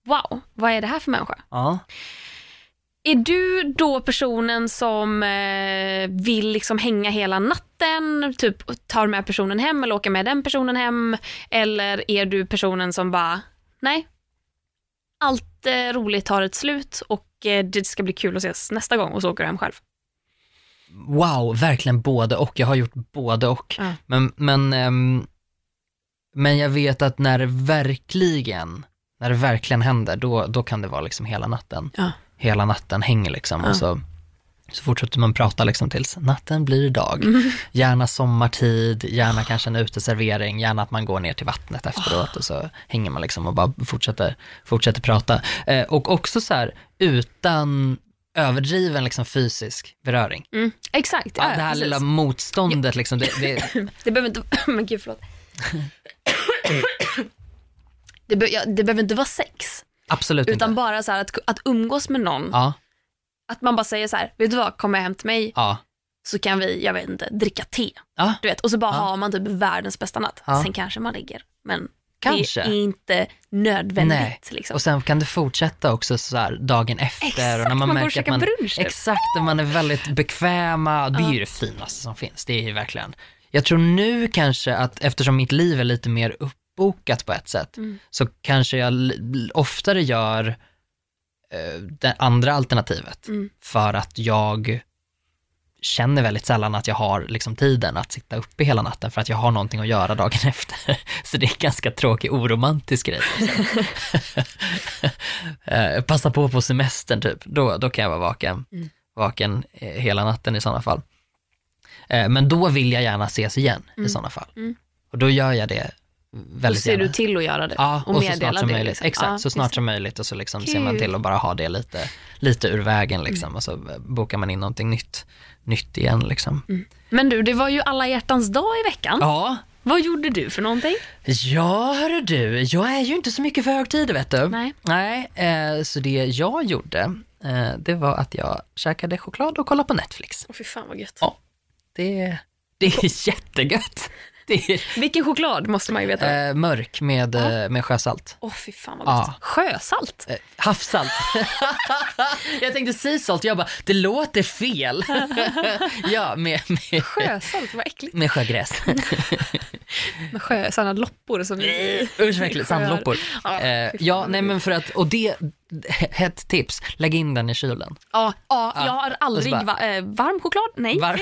wow, vad är det här för människa? ja. Är du då personen som eh, vill liksom hänga hela natten, typ tar med personen hem eller åker med den personen hem? Eller är du personen som bara, nej, allt eh, roligt tar ett slut och eh, det ska bli kul att ses nästa gång och så åker du hem själv? Wow, verkligen både och. Jag har gjort både och. Ja. Men, men, ehm, men jag vet att när det verkligen, när det verkligen händer, då, då kan det vara liksom hela natten. Ja. Hela natten hänger liksom Ja. och så, så fortsätter man prata liksom tills natten blir dag. Mm. Gärna sommartid, gärna kanske en uteservering, gärna att man går ner till vattnet efteråt och så hänger man liksom och bara fortsätter, fortsätter prata. Eh, och också så här utan överdriven liksom fysisk beröring. Mm, exakt, ja, det här precis. lilla motståndet liksom, det, det, Det behöver inte, men gud förlåt. Det, be, ja, det behöver inte vara sex, absolut utan inte. bara så här att, att umgås med någon. Ja, Att man bara säger så här, vet du vad, kom hem till mig ja, så kan vi, jag vet inte, dricka te. Du vet, och så bara har man typ världens bästa natt. Sen kanske man ligger, men Kanske. det är inte nödvändigt. Nej. Liksom. Och sen kan det fortsätta också så här dagen efter. Exakt, och när man, man märker att man, brunch, typ. Exakt, och man är väldigt bekväma. Det är ju det finaste som finns. Det är ju verkligen. Jag tror nu kanske att eftersom mitt liv är lite mer uppbokat på ett sätt, Mm. så kanske jag oftare gör eh, det andra alternativet. Mm. För att jag känner väldigt sällan att jag har liksom tiden att sitta uppe hela natten för att jag har någonting att göra dagen efter. Så det är en ganska tråkig oromantisk grej. Eh, Passa på på semestern typ, då, då kan jag vara vaken, Mm. vaken eh, hela natten i sådana fall. Eh, Men då vill jag gärna ses igen i sådana fall. Mm. Och då gör jag det väldigt ser gärna. du till att göra det Ja, och och, så meddela snart som det. möjligt. liksom. Exakt, Ja, så snart som möjligt och så liksom ser man till att bara ha det lite, lite ur vägen liksom och så bokar man in någonting nytt, nytt igen liksom. Men du, det var ju alla hjärtans dag i veckan. Ja, Vad gjorde du för någonting? ja hörru du, jag är ju inte så mycket för högtider vet du. Nej. Nej, eh, så det jag gjorde, eh, det var att jag käkade choklad och kollade på Netflix. Åh fy fan vad gött. Ja. Det, det är jättegött. Det är Vilken choklad måste man ju veta. Åh eh, mörk med, eh, med sjösalt. fy fan vad Ja. gott. Sjösalt? Eh, havssalt. jag tänkte sea salt, jag bara, det låter fel. ja, med, med, Sjösalt, vad äckligt. med sjögräs. Sjö, sådana loppor som vi... Usch verkligen, sandloppor. Ja, Eh, ja, nej men för att, och det, ett tips, lägg in den i kylen. Ja, ja, jag har aldrig så va, eh, varm choklad. Nej, Var-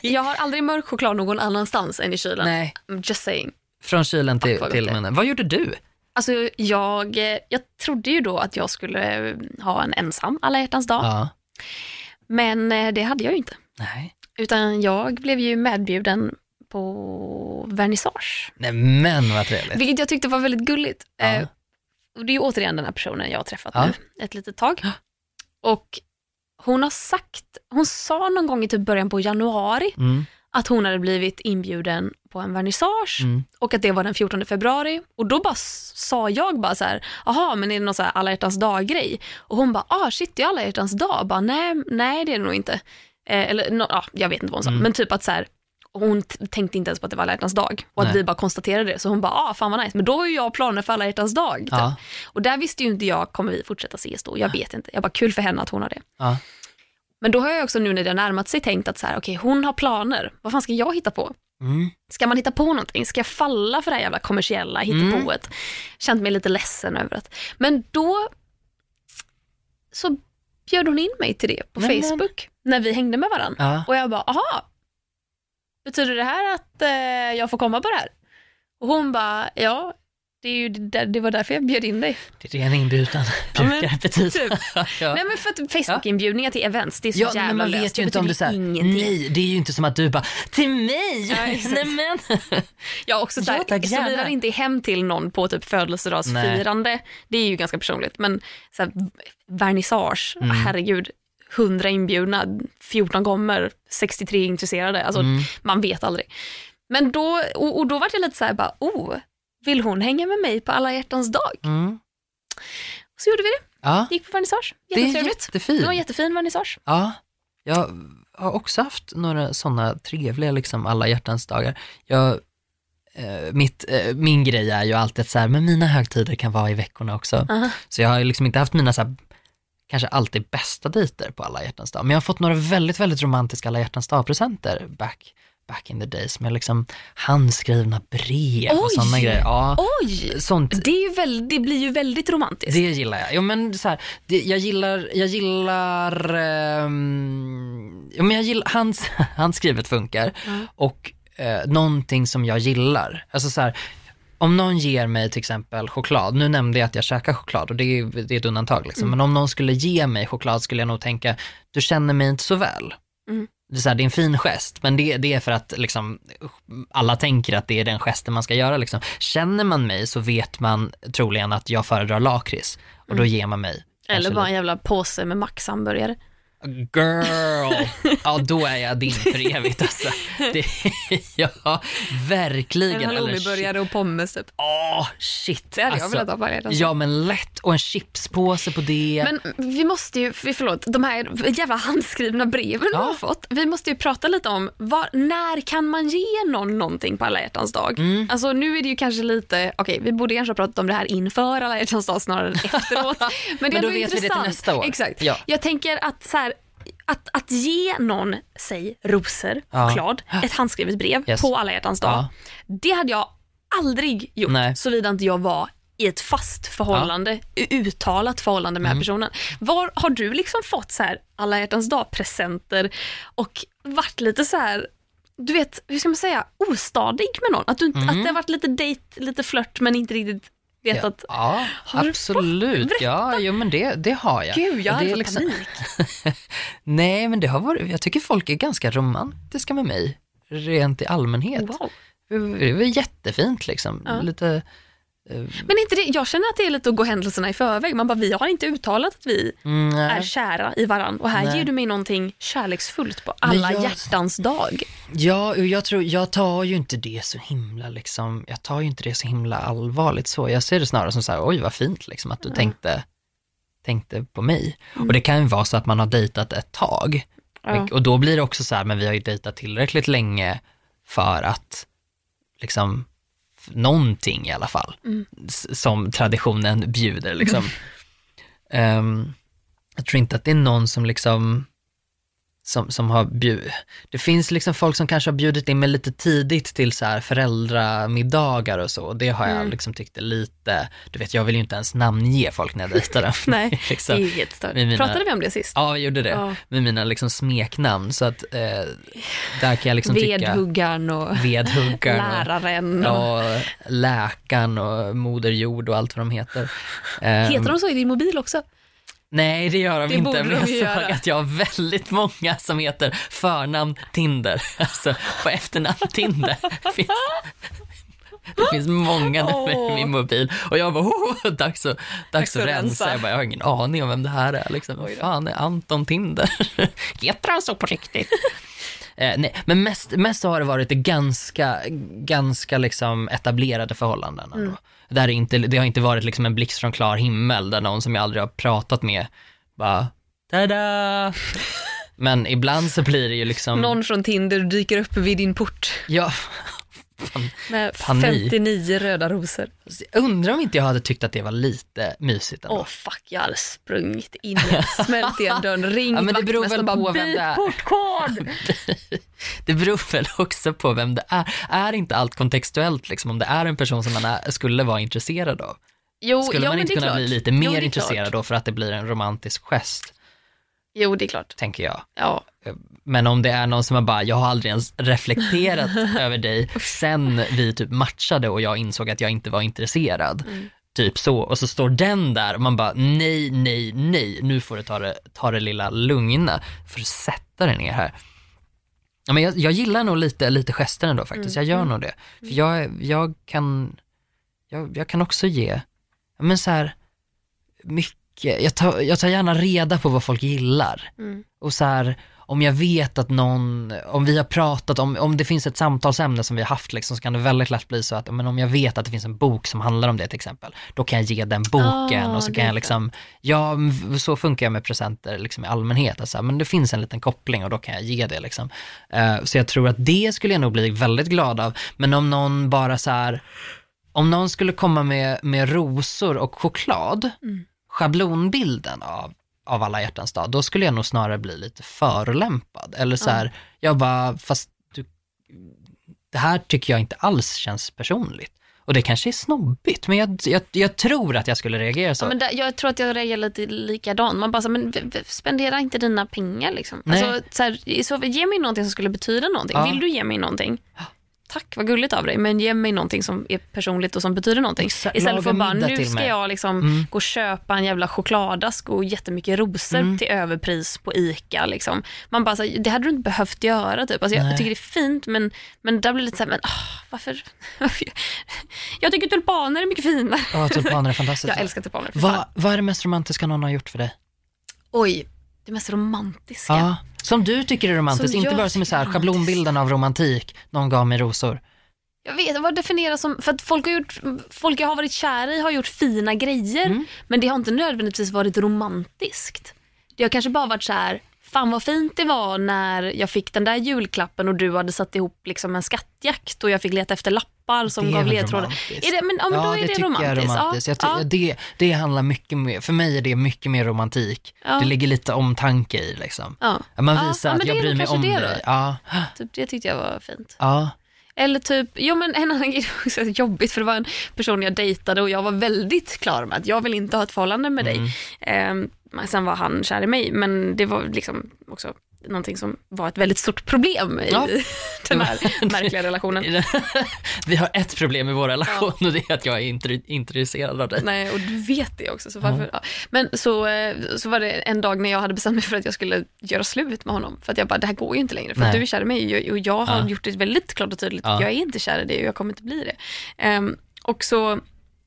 jag har aldrig mörk choklad någon annanstans än i kylen. nej, Just saying. från kylen till, vad till munnen. Vad gjorde du? Alltså jag, jag trodde ju då att jag skulle eh, ha en ensam alla hjärtans dag, Ja. men eh, det hade jag ju inte. Nej. Utan jag blev ju medbjuden på vernissage, Nej men vad trevligt. vilket jag tyckte var väldigt gulligt. Ja. Eh, och det är ju återigen den här personen jag har träffat Ja. nu ett litet tag. Och hon har sagt, hon sa någon gång i typ början på januari Mm. att hon hade blivit inbjuden på en vernissage Mm. och att det var den 14 februari. Och då bara sa jag bara så här, jaha men är det någon så här alla hjärtans dag-grej? Och hon bara, ah shit det är alla hjärtans dag. Bara, nej, nej det är det nog inte. Eh, eller no, ja, jag vet inte vad hon sa, Mm. men typ att så här, hon tänkte inte ens på att det var alla hjärtans dag och att Nej. vi bara konstaterade det. Så hon bara, ah fan vad nice, men då har ju jag planer för alla hjärtans dag. Typ. Ja. Och där visste ju inte jag, kommer vi fortsätta ses då? Jag vet inte. Jag bara, kul för henne att hon har det. Ja. Men då har jag också nu när det har närmat sig tänkt att så här, okej hon har planer, vad fan ska jag hitta på? Mm. Ska man hitta på någonting? Ska jag falla för det här jävla kommersiella hittepået? Känt mig lite ledsen över att... Men då så bjöd hon in mig till det på Nej, men- Facebook när vi hängde med varandra. Ja. Och jag bara, aha, betyder det här att eh, jag får komma på det här? Och hon bara, ja, det, är ju det, där- det var därför jag bjöd in dig. Det är det en inbjudan Ja, men brukar betyda. typ. ja. Nej men för att Facebook-inbjudningar till events, det är så Ja, jävla men man löst. vet ju inte om det är så här, ingenting. nej, det är ju inte som att du bara, till mig! Ja, nej men. Ja, också så, här, Ja, såvida inte hem till någon på typ födelsedagsfirande, det är ju ganska personligt, men så här, vernissage, Mm. herregud, 100 inbjudna, 14 gånger, 63 intresserade, alltså Mm. man vet aldrig. Men då, och, och då var det lite så här, bara, oh, vill hon hänga med mig på alla hjärtans dag? Mm. Så gjorde vi det, Ja, gick på vernissage, det är jättetrevligt. jättefint. Det var en jättefin vernissage. Ja, jag har också haft några sådana trevliga liksom alla hjärtans dagar. Jag, eh, mitt, eh, min grej är ju alltid att så här, men mina högtider kan vara i veckorna också. Aha. Så jag har liksom inte haft mina så kanske alltid bästa dejter på alla hjärtans dag. Men jag har fått några väldigt, väldigt romantiska alla hjärtans dag-presenter back, back in the days med liksom handskrivna brev och Oj! sådana grejer. Ja, Oj, sånt det, är väl, det blir ju väldigt romantiskt. det gillar jag. Jo, men så här, det, jag gillar, jag gillar, ehm, jo, men jag gillar, hans, handskrivet funkar och eh, någonting som jag gillar. Alltså så här, om någon ger mig till exempel choklad, nu nämnde jag att jag käkar choklad och det är, det är ett undantag liksom, men om någon skulle ge mig choklad skulle jag nog tänka, du känner mig inte så väl. Mm. Det, är så här, det är en fin gest, men det, det är för att liksom, alla tänker att det är den gesten man ska göra. Liksom. Känner man mig så vet man troligen att jag föredrar lakrits och då ger man mig. Mm. Eller bara en jävla påse med Max hamburgare. Girl! Ja, då är jag din för evigt alltså. Det, ja, verkligen. En halloumiburgare och pommes typ. Åh, shit. Det hade jag alltså. velat ha på alla Ja, men lätt. Och en chipspåse på det. Men vi måste ju, för- förlåt, de här jävla handskrivna breven Ja. vi har fått. Vi måste ju prata lite om var, när kan man ge någon någonting på alla hjärtans dag? Mm. Alltså nu är det ju kanske lite, okej vi borde kanske ha pratat om det här inför alla hjärtans dag snarare än efteråt. Men, det Men då vet vi det till intressant. nästa år. Exakt. Ja. Jag tänker att så här, att, att ge någon, säg rosor, Ja. choklad, ett handskrivet brev Yes. på alla hjärtans dag. Ja. Det hade jag aldrig gjort Nej. såvida inte jag var i ett fast förhållande, uttalat förhållande med Mm. personen. Var har du liksom fått så här alla hjärtans dag-presenter och varit lite så här, du vet, hur ska man säga, ostadig med någon? Att, du, inte- att det har varit lite dejt, lite flört men inte riktigt vetat. Ja, du absolut. Ja, jo, men det, det har jag. Gud, jag hade fått panik. Nej, men det har varit, jag tycker folk är ganska romantiska med mig, rent i allmänhet. Wow. Det är väl jättefint liksom. Ja. Lite, Men inte det, jag känner att det är lite att gå händelserna i förväg. Man bara, vi har inte uttalat att vi mm, är nej. kära i varann och här Nej. ger du mig någonting kärleksfullt på alla jag- hjärtans dag. Ja, jag tror, jag tar ju inte det så himla liksom, jag tar ju inte det så himla allvarligt så. Jag ser det snarare som så här, oj vad fint liksom att du tänkte, tänkte på mig. Och det kan ju vara så att man har dejtat ett tag. Ja. Och då blir det också så här, men vi har ju dejtat tillräckligt länge för att liksom någonting i alla fall, s- som traditionen bjuder liksom. Ehm, jag tror inte att det är någon som liksom som, som har bjud... Det finns liksom folk som kanske har bjudit in mig lite tidigt till så här föräldramiddagar och så. Och det har jag Mm. liksom tyckt är lite, du vet jag vill ju inte ens namnge folk när jag dejtar dem. Nej, det liksom. är ju helt stört. med mina- Pratade vi om det sist? Ja, vi gjorde det. Ja. Med mina liksom smeknamn. Så att eh, där kan jag liksom. Vedhuggaren och Vedhuggaren. och- läraren. Och... Ja, läkaren och Moder Jord och allt vad de heter. Heter de så i din mobil också? Nej, det gör de Det inte. Men jag såg att jag har väldigt många som heter förnamn Tinder. Alltså på efternamn Tinder. Det finns, det finns många nummer i min mobil. Och jag bara, oh, dags, att, dags att rensa. Jag, bara, jag har ingen aning om vem det här är. Liksom. Vad fan är Anton Tinder? Heter han så på riktigt? Eh, nej, men mest, mest har det varit ganska, ganska liksom etablerade förhållanden. Mm. Där det, inte, det har inte varit liksom en blixt från klar himmel där någon som jag aldrig har pratat med bara tada! Men ibland så blir det ju liksom, Någon från Tinder dyker upp vid din port ja, med Panik. 59 röda rosor. jag undrar om inte jag hade tyckt att det var lite mysigt ändå. Åh fuck, jag hade sprungit in, smält igen dörren, ringt Ja, men det beror väl och bara, på vem det är." byt portkod! Det beror väl också på vem det är. Är inte allt kontextuellt liksom, om det är en person som man är, skulle vara intresserad av? Jo, Skulle man inte kunna klart. bli lite Jo, mer är intresserad då för att det blir en romantisk gest, Jo, det är klart. tänker jag. Ja. Men om det är någon som har bara, jag har aldrig ens reflekterat över dig sen vi typ matchade och jag insåg att jag inte var intresserad. Mm. Typ så, och så står den där och man bara, nej, nej, nej, nu får du ta det, ta det lilla lugna, för att sätta dig ner här. Ja, men jag, jag gillar nog lite, lite gesten ändå faktiskt, Mm. jag gör nog det. För jag, jag kan, jag, jag kan också ge, men så här, mycket, jag tar, jag tar gärna reda på vad folk gillar. Mm. Och så här, om jag vet att någon, om vi har pratat om, om det finns ett samtalsämne som vi har haft liksom, så kan det väldigt lätt bli så att, men om jag vet att det finns en bok som handlar om det till exempel, då kan jag ge den boken Ah, och så kan jag liksom, ja så funkar jag med presenter liksom i allmänhet, alltså, men det finns en liten koppling och då kan jag ge det liksom. Eh, så jag tror att det skulle jag nog bli väldigt glad av, men om någon bara så här, om någon skulle komma med, med rosor och choklad, schablonbilden av, av alla hjärtans dag, då skulle jag nog snarare bli lite förolämpad. Eller så här, jag bara, fast du, det här tycker jag inte alls känns personligt. Och det kanske är snobbigt, men jag, jag, jag tror att jag skulle reagera så. Ja, men där, jag tror att jag reagerar lite likadant. Man bara så, men spendera inte dina pengar liksom. Nej. Alltså, så här, så, ge mig någonting som skulle betyda någonting. Ja. Vill du ge mig någonting? Tack, vad gulligt av dig, men ge mig någonting som är personligt och som betyder någonting. Istället för att bara, nu ska mig. jag liksom Mm. gå och köpa en jävla chokladask och jättemycket rosor Mm. till överpris på ICA. Liksom. Man bara, så här, det hade du inte behövt göra. Typ. Alltså, jag, tycker det är fint, men, men där blir det lite så här, men ah, varför? jag tycker tulpaner är mycket finare. Ja, tulpaner är fantastiskt. Jag älskar tulpaner. vad är det mest romantiska någon har gjort för dig? Oj, det mest romantiska. Ja, som du tycker är romantiskt, Som inte bara som är så här, schablonbilden av romantik, någon gav mig rosor. Jag vet, vad definieras som, för att folk, har gjort, folk jag har varit kär i har gjort fina grejer, Mm. men det har inte nödvändigtvis varit romantiskt. Det har kanske bara varit så här, fan vad fint det var när jag fick den där julklappen och du hade satt ihop liksom en skattjakt och jag fick leta efter lappar som Det är gav ledtrådar. romantiskt. Är det, men, ja, men då är det, tycker romantiskt. jag är romantiskt. Ja, Jag ja. det, det handlar mycket mer, för mig är det mycket mer romantik. Ja. Det ligger lite omtanke i liksom. Ja. Man Ja, visar ja, att det jag bryr mig om det dig. Ja, Typ, det tyckte jag var fint. ja. Eller typ, jo men en annan grej också jobbigt för det var en person jag dejtade och jag var väldigt klar med att jag vill inte ha ett förhållande med Mm. dig. Men sen var han kär i mig men det var liksom också någonting som var ett väldigt stort problem i Ja. den här märkliga relationen. Vi har ett problem i vår relation och det är att jag är inte intresserad av dig. Nej, och du vet det också. Så varför, ja. Men så, eh, så var det en dag när jag hade bestämt mig för att jag skulle göra slut med honom. För att jag bara, det här går ju inte längre. För att du är kär i mig och jag har Ja. gjort det väldigt klart och tydligt. Ja. Jag är inte kär i dig och jag kommer inte bli det. Ehm, och så,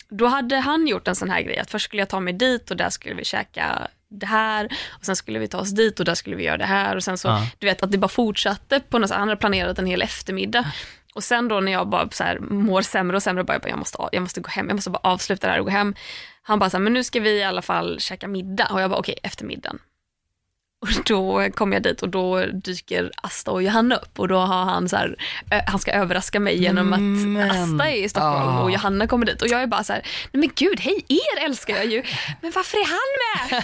då hade han gjort en sån här grej att först skulle jag ta mig dit och där skulle vi käka det här och sen skulle vi ta oss dit och där skulle vi göra det här och sen så, Ja. du vet att det bara fortsatte på något sätt. Han hade planerat en hel eftermiddag. Och sen då när jag bara så här mår sämre och sämre, bara, jag, bara, jag, måste, jag måste gå hem, jag måste bara avsluta det här och gå hem. Han bara så här, men nu ska vi i alla fall käka middag. Och jag bara, okej, efter middagen. Och då kom jag dit och då dyker Asta och Johanna upp och då har han så här, han ska överraska mig genom att Men- Asta är i Stockholm Ah. och Johanna kommer dit och jag är bara så här, nej men gud, hej, er älskar jag ju, men varför är han med?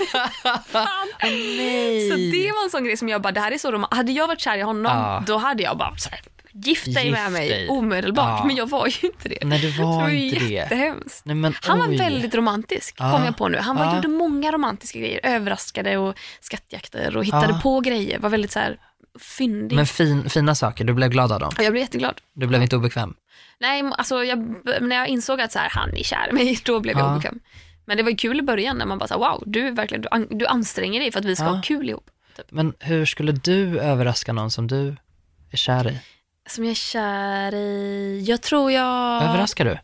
Nej. Så det var en sån grej som jag bara, det här är så rom- Hade jag varit kär i honom, Ja. då hade jag bara så här, gift dig med mig dig. omedelbart. Ja. Men jag var ju inte det. Nej, du var det var inte ju det. jättehemskt. Nej, men, Han var oj. väldigt romantisk, Ja. kom jag på nu. Han var, Ja. gjorde många romantiska grejer, överraskade och skattjakter och hittade på grejer. Var väldigt så här fyndig. Men fin, fina saker, du blev glad av dem. Jag blev jätteglad. Du blev inte obekväm. Nej, alltså jag, när jag insåg att så här, han är kär i mig, då blev jag Ja. obekväm. Men det var ju kul i början när man bara sa wow, du, verkligen, du, an, du anstränger dig för att vi ska ha kul ihop. Typ. Men hur skulle du överraska någon som du är kär i? Som jag är kär i, jag tror jag... Överraskar du?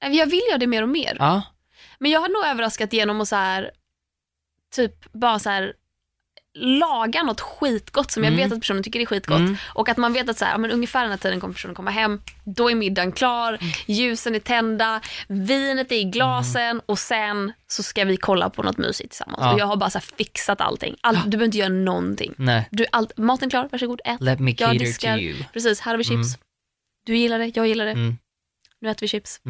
Jag vill göra det mer och mer. Ja. Men jag har nog överraskat genom att så här, typ bara så här laga något skitgott som jag Mm. vet att personen tycker är skitgott. Mm. Och att man vet att så här, ja, men ungefär den här tiden kommer personen komma hem, då är middagen klar, ljusen är tända, vinet är i glasen och sen så ska vi kolla på något mysigt tillsammans. Ja. Och jag har bara så fixat allting. All, du behöver inte göra någonting. Nej. Du, all, maten är klar, varsågod ät. Let me Jag cater diskar. to you. Precis, här har vi chips. Du gillar det, jag gillar det. Mm. Nu äter vi chips.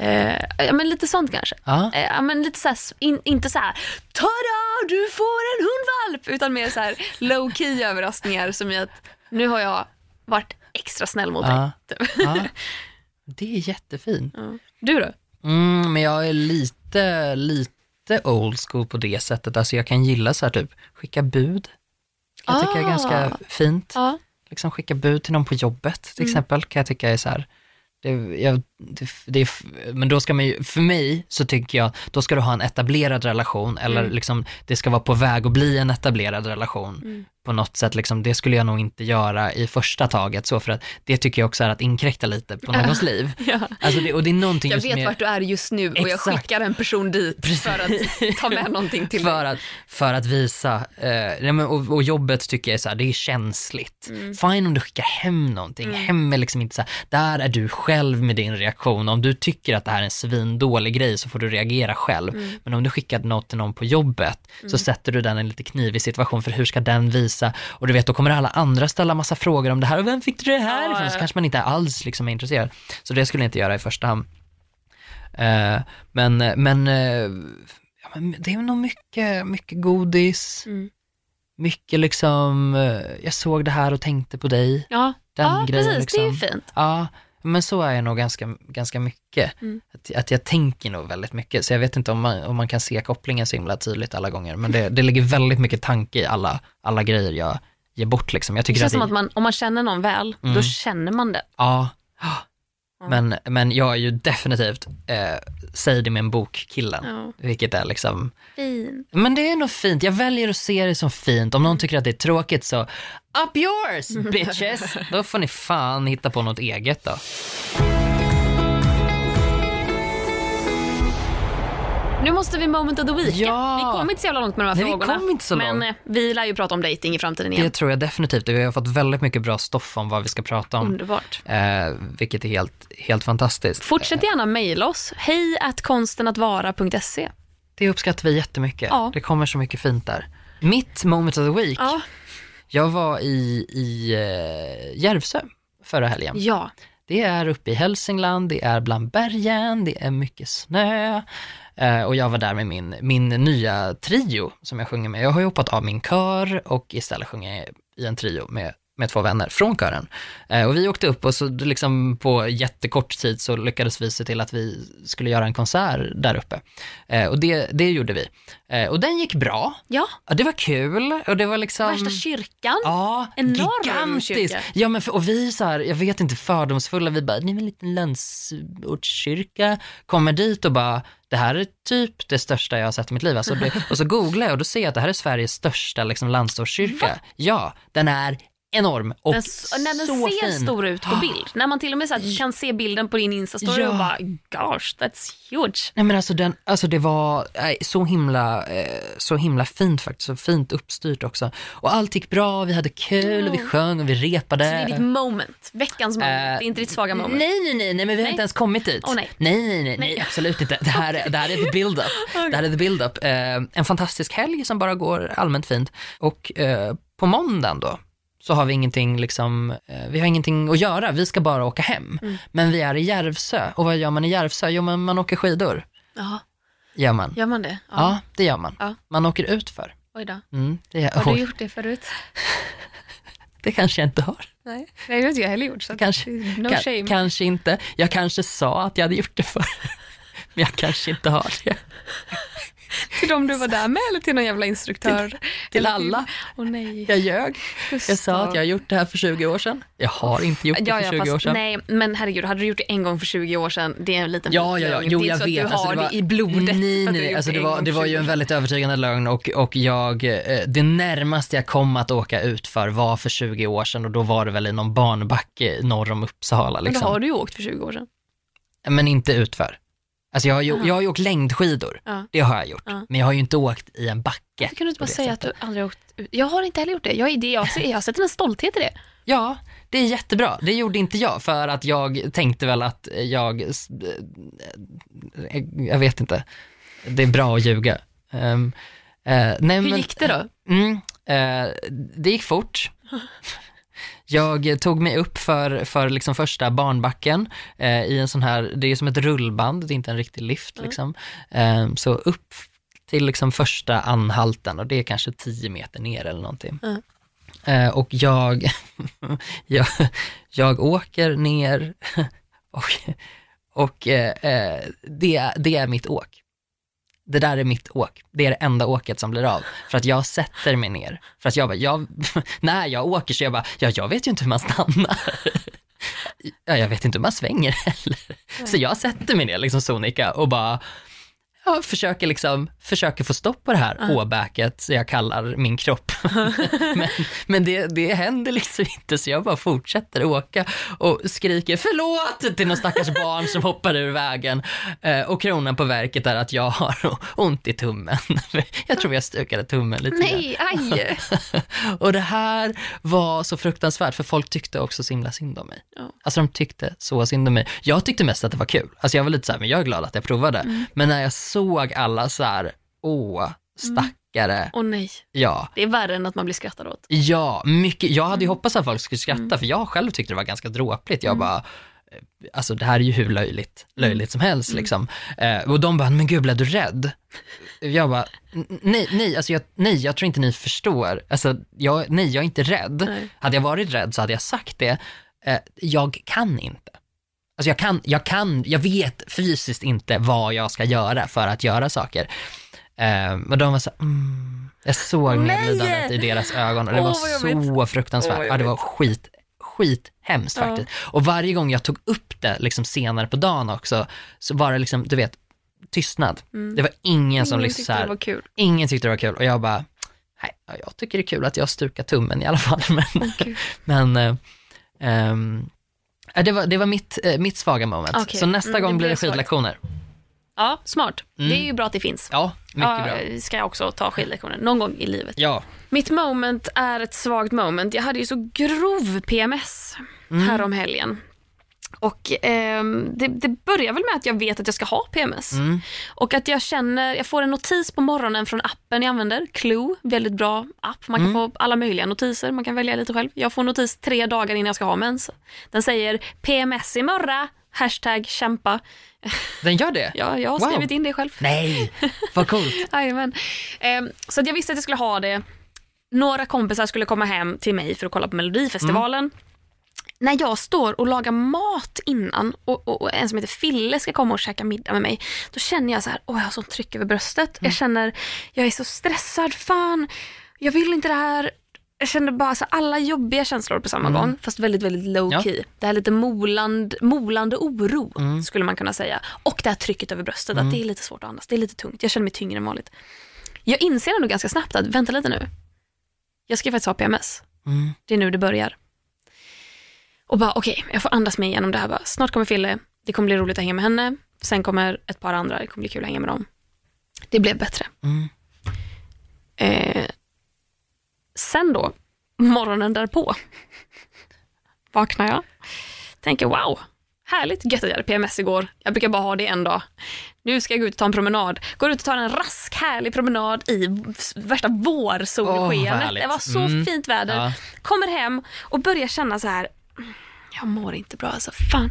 Mm. Eh, ja, men lite sånt kanske. Ja. Eh, ja, men lite så här, in, inte så här, tada, du får en hundvalp, utan mer så här low key överraskningar som i att nu har jag varit extra snäll mot Ja. dig. Typ. ja. Det är jättefint. Ja. Du då? Mm, men jag är lite, lite old school på det sättet. Alltså jag kan gilla så här typ, skicka bud. Jag tycker jag är Ah. ganska fint. Liksom skicka bud till någon på jobbet till Mm. exempel, kan jag tycka är så här, det, jag, det, det, men då ska man ju, för mig så tycker jag, då ska du ha en etablerad relation eller Mm. liksom det ska vara på väg att bli en etablerad relation Mm. På något sätt. Liksom, det skulle jag nog inte göra i första taget så för att det tycker jag också är att inkräkta lite på någons liv. Ja. Alltså det, och det är någonting Jag vet med, vart du är just nu och jag Exakt. skickar en person dit för att ta med någonting till för dig. att, för att visa, eh, och, och jobbet tycker jag är så här, det är känsligt. Mm. Fine om du skickar hem någonting, hem är liksom inte så här, där är du själv med din reaktion. Om du tycker att det här är en svindålig grej så får du reagera själv. Mm. Men om du skickar något till någon på jobbet så sätter du den i en lite knivig situation för hur ska den visa? Och du vet, då kommer alla andra ställa massa frågor om det här och vem fick du det här Ja, ifrån? ja. Så kanske man inte alls liksom är intresserad. Så det skulle jag inte göra i första hand. Eh, men, men, eh, ja, men det är nog mycket, mycket godis, Mm. mycket liksom, eh, jag såg det här och tänkte på dig. Ja, Den ja grejen precis. Det är ju liksom. fint. Ja, men så är jag nog ganska, ganska mycket. Mm. Att, att jag tänker nog väldigt mycket, så jag vet inte om man, om man kan se kopplingen så himla tydligt alla gånger, men det, det ligger väldigt mycket tanke i alla, alla grejer jag ger bort liksom. Jag Det tycker känns som att att man, om man känner någon väl, Mm. då känner man det. Ja. Men, men jag är ju definitivt, eh, säg det med en bok-killen, Ja. vilket är liksom, Fint. men det är nog fint, jag väljer att se det som fint. Om någon tycker att det är tråkigt så, up yours bitches! Då får ni fan hitta på något eget då. Nu måste vi moment of the week. Ja. Vi kom inte så jävla långt med de här Nej, vi frågorna. kom inte så men långt. eh, vi lär ju prata om dating i framtiden igen. Det tror jag definitivt, vi har fått väldigt mycket bra stoff om vad vi ska prata om, Underbart. eh, vilket är helt, helt fantastiskt. Fortsätt gärna mejla oss. Hej att konstenatvara.se. Det uppskattar vi jättemycket, Ja. det kommer så mycket fint där. Mitt moment of the week, Ja. jag var i, i eh, Järvsö förra helgen. ja. Det är uppe i Hälsingland, det är bland bergen, det är mycket snö. Eh, och jag var där med min, min nya trio som jag sjunger med. Jag har ju hoppat av min kör och istället sjunger jag i en trio med, med två vänner från kören. Eh, och vi åkte upp och så liksom på jättekort tid så lyckades vi se till att vi skulle göra en konsert där uppe. Eh, och det, det gjorde vi. Eh, och den gick bra. Ja, Ja, det var kul och det var liksom... värsta kyrkan. Ja, Enorm gigantisk. kyrka. Ja, men för, och vi så här, jag vet inte, fördomsfulla, vi bara, ni är en liten landsortskyrka, kommer dit och bara, det här är typ det största jag har sett i mitt liv. Alltså det, och så googlar jag och då ser jag att det här är Sveriges största liksom, landsortskyrka. Ja, den är enorm och Den, när den så ser fin. stor ut på bild. När man till och med så här, kan se bilden på din Insta-story Ja. och bara gosh, that's huge. Nej men alltså, den, alltså det var nej, så, himla, eh, så himla fint faktiskt, så fint uppstyrt också. Och allt gick bra, vi hade kul och vi sjöng och vi repade. Så det är ditt moment, veckans moment. Eh, det är inte ditt svaga moment. Nej, nej, nej, nej, men vi har Nej. inte ens kommit dit. Åh, nej. nej, nej, nej, nej, absolut inte. Det här, är- det här är the build-up. Det här är the build-up. Eh, en fantastisk helg som bara går allmänt fint. Och eh, på måndagen då, så har vi ingenting liksom, eh, vi har ingenting att göra, vi ska bara åka hem. Mm. Men vi är i Järvsö, och vad gör man i Järvsö? Jo, men man åker skidor. Jaha, Gör man. gör man det? Ja, det gör man. Ja. Man åker ut för. Oj då. Mm, det, Har oj, du gjort det förut? det kanske jag inte har. Nej, det har inte jag heller gjort. Så Kanske, no ka- shame. kanske inte. Jag kanske sa att jag hade gjort det för men jag kanske inte har det. Till de du var där med eller till någon jävla instruktör? Till Eller alla. Åh nej. Jag ljög. Jag sa att jag har gjort det här för 20 år sedan. Jag har inte gjort det Ja, för ja, 20 fast, år sedan. Nej, men herregud, hade du gjort det en gång för 20 år sedan, det är en liten Ja, ja, ja. Jo, jag vet. du Alltså, har det, var, det i blodet. Nej, nej, alltså, det, var, det var ju 20 en väldigt övertygande lögn och, och jag, eh, det närmaste jag kom att åka ut för var för 20 år sedan och då var det väl i någon barnbacke norr om Uppsala. Men då Liksom. har du ju åkt för 20 år sedan. Men inte utför. Alltså jag har ju, Aha. jag har ju åkt längdskidor, Ja. det har jag gjort. Ja. Men jag har ju inte åkt i en backe. Kan du inte bara säga sättet. att du aldrig har åkt? Jag har inte heller gjort det. Jag, det jag, jag sett en stolthet i det. Ja, det är jättebra. Det gjorde inte jag för att jag tänkte väl att jag, eh, jag vet inte, det är bra att ljuga. Um, nej, Hur men, gick det då? Mm, eh, det gick fort. Jag tog mig upp för, för liksom första barnbacken eh, i en sån här, det är som ett rullband, det är inte en riktig lift liksom. Eh, så upp till liksom första anhalten och det är kanske 10 meter ner eller någonting. Mm. Eh, och jag, jag, jag åker ner och, och eh, eh, det, det är mitt åk. Det där är mitt åk. Det är det enda åket som blir av. För att jag sätter mig ner. För att jag bara, jag, när jag åker så jag bara, ja jag vet ju inte hur man stannar. Ja, jag vet inte hur man svänger heller. Så jag sätter mig ner liksom sonika och bara, ja, försöker liksom, försöker få stopp på det här åbäket, så jag kallar min kropp. men men det, det händer liksom inte, så jag bara fortsätter åka och skriker förlåt till någon stackars barn som hoppar ur vägen. Eh, och kronan på verket är att jag har ont i tummen. jag tror jag stukade tummen lite. Nej, aj! Och det här var så fruktansvärt, för folk tyckte också så himla synd om mig. Ja. Alltså de tyckte så synd om mig. Jag tyckte mest att det var kul. Alltså jag var lite så här, men jag är glad att jag provade. Mm. Men när jag såg alla så här, åh, stackare, Åh nej, ja. det är värre än att man blir skrattad åt. Ja, mycket. Jag Mm. hade ju hoppats att folk skulle skratta, för jag själv tyckte det var ganska dråpligt. Jag bara, eh, alltså det här är ju hur löjligt, löjligt som Mm. helst liksom. Eh, och de bara, men gud blev du rädd? Jag bara, "N- nej, nej, alltså jag, nej, jag tror inte ni förstår. Alltså, jag, nej, jag är inte rädd. Nej. Hade jag varit rädd så hade jag sagt det. Eh, jag kan inte. Alltså jag kan, jag kan, jag vet fysiskt inte vad jag ska göra för att göra saker. Eh, och de var så, mm, jag såg medlidandet i deras ögon och det Åh, var så fruktansvärt. Vad ja, det var skit, skit hemskt Ja. faktiskt. Och varje gång jag tog upp det liksom senare på dagen också, så var det liksom, du vet, tystnad. Det var ingen som Ingen liksom så här, var kul. ingen tyckte det var kul och jag bara, nej, ja, jag tycker det är kul att jag stukar tummen i alla fall. Men, Gud. men eh, ja, det, var, det var mitt, eh, mitt svaga moment. Okej. Så nästa Mm, gång det blir det skidlektioner. Ja, smart. Det är ju bra att det finns. Ja, mycket ja, bra. ska jag också ta skidlektioner någon gång i livet. Ja, Mitt moment är ett svagt moment. Jag hade ju så grov PMS Mm. här om helgen. Och ehm, det, det börjar väl med att jag vet att jag ska ha PMS. Mm. Och att jag känner, jag får en notis på morgonen från appen jag använder, Clue, väldigt bra app. Man kan Mm. få alla möjliga notiser, man kan välja lite själv. Jag får notis tre dagar innan jag ska ha mens. Den säger PMS imorgon, hashtag kämpa. den gör det? Ja, jag har Wow. skrivit in det själv. Nej, vad coolt. Jajamän. Ehm, så att jag visste att jag skulle ha det. Några kompisar skulle komma hem till mig för att kolla på Melodifestivalen. När jag står och lagar mat innan och, och, och en som heter Fille ska komma och käka middag med mig, då känner jag så här, åh jag har sånt tryck över bröstet. Jag känner, jag är så stressad, fan, jag vill inte det här. Jag känner bara så alla jobbiga känslor på samma gång, fast väldigt, väldigt low Ja. key. Det här lite moland, molande oro, skulle man kunna säga. Och det här trycket över bröstet, att det är lite svårt att andas, det är lite tungt. Jag känner mig tyngre än vanligt. Jag inser ändå ganska snabbt att, vänta lite nu, jag ska faktiskt ha PMS. Mm. Det är nu det börjar. Och bara okej, jag får andas mig igenom det här. Bara, snart kommer Fille, det kommer bli roligt att hänga med henne. Sen kommer ett par andra, det kommer bli kul att hänga med dem. Det blev bättre. Mm. Eh, sen då, morgonen därpå, vaknar jag. Tänker wow, härligt gött att jag hade PMS igår. Jag brukar bara ha det en dag. Nu ska jag gå ut och ta en promenad. Går ut och tar en rask härlig promenad i värsta vårsolskenet. härligt. det var så Mm. fint väder. Ja. Kommer hem och börjar känna så här, "Mm, jag mår inte bra alltså. Fan.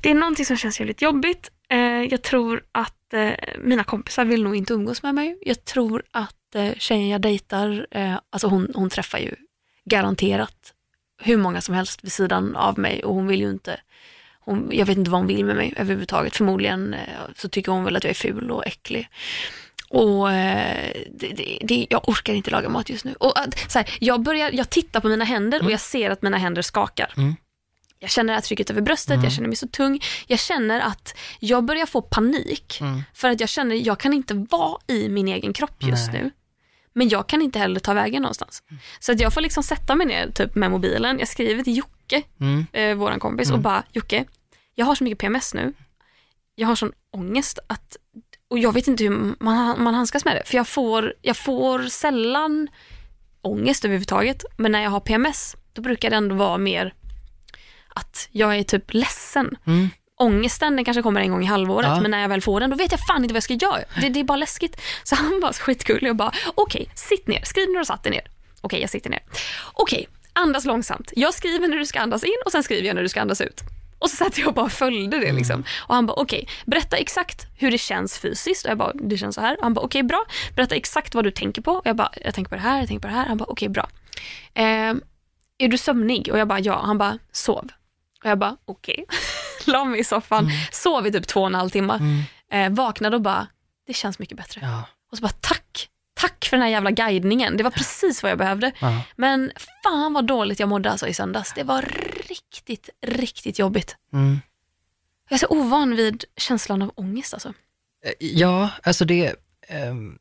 Det är någonting som känns jävligt jobbigt. Eh, jag tror att eh, mina kompisar vill nog inte umgås med mig. Jag tror att eh, tjejen jag dejtar, eh, alltså hon, hon träffar ju garanterat hur många som helst vid sidan av mig och hon vill ju inte hon, jag vet inte vad hon vill med mig överhuvudtaget. Förmodligen eh, så tycker hon väl att jag är ful och äcklig. Och eh, det, det, det, jag orkar inte laga mat just nu. Och, att, så här, jag, börjar, jag tittar på mina händer och jag ser att mina händer skakar. Mm. Jag känner att trycket över bröstet, jag känner mig så tung. Jag känner att jag börjar få panik. Mm. För att jag känner att jag kan inte vara i min egen kropp just Nej. nu. Men jag kan inte heller ta vägen någonstans. Så att jag får liksom sätta mig ner typ med mobilen. Jag skriver till Jocke, Mm. eh, våran kompis, och bara Jocke, jag har så mycket PMS nu. Jag har sån ångest att, och jag vet inte hur man, man handskas med det. För jag får, jag får sällan ångest överhuvudtaget. Men när jag har PMS, då brukar det ändå vara mer att jag är typ ledsen. Mm. Ångesten den kanske kommer en gång i halvåret, Ja. men när jag väl får den, då vet jag fan inte vad jag ska göra. Det, det är bara läskigt. Så han var skitgullig och bara, okej, sitt ner. Skriv när du satt dig ner. Okej, jag sitter ner. Okej, andas långsamt. Jag skriver när du ska andas in och sen skriver jag när du ska andas ut. Och så satt jag och bara följde det liksom. Och han bara, okej, berätta exakt hur det känns fysiskt. Och jag bara, det känns så här. Och han bara, okej, bra. Berätta exakt vad du tänker på. Och jag bara, jag tänker på det här, jag tänker på det här. Han bara, okej, bra. Eh, är du sömnig? Och jag bara, ja. Han bara, sov. Och jag bara, okej. La mig i soffan, sov i typ två och en halv timme. Eh, vaknade och bara, det känns mycket bättre. Ja. Och så bara, tack. Tack för den här jävla guidningen. Det var precis vad jag behövde. Ja. Men fan vad dåligt jag mådde alltså i söndags. Det var riktigt, riktigt jobbigt. Mm. Jag är så ovan vid känslan av ångest alltså. Eh, Ja, alltså det, ehm,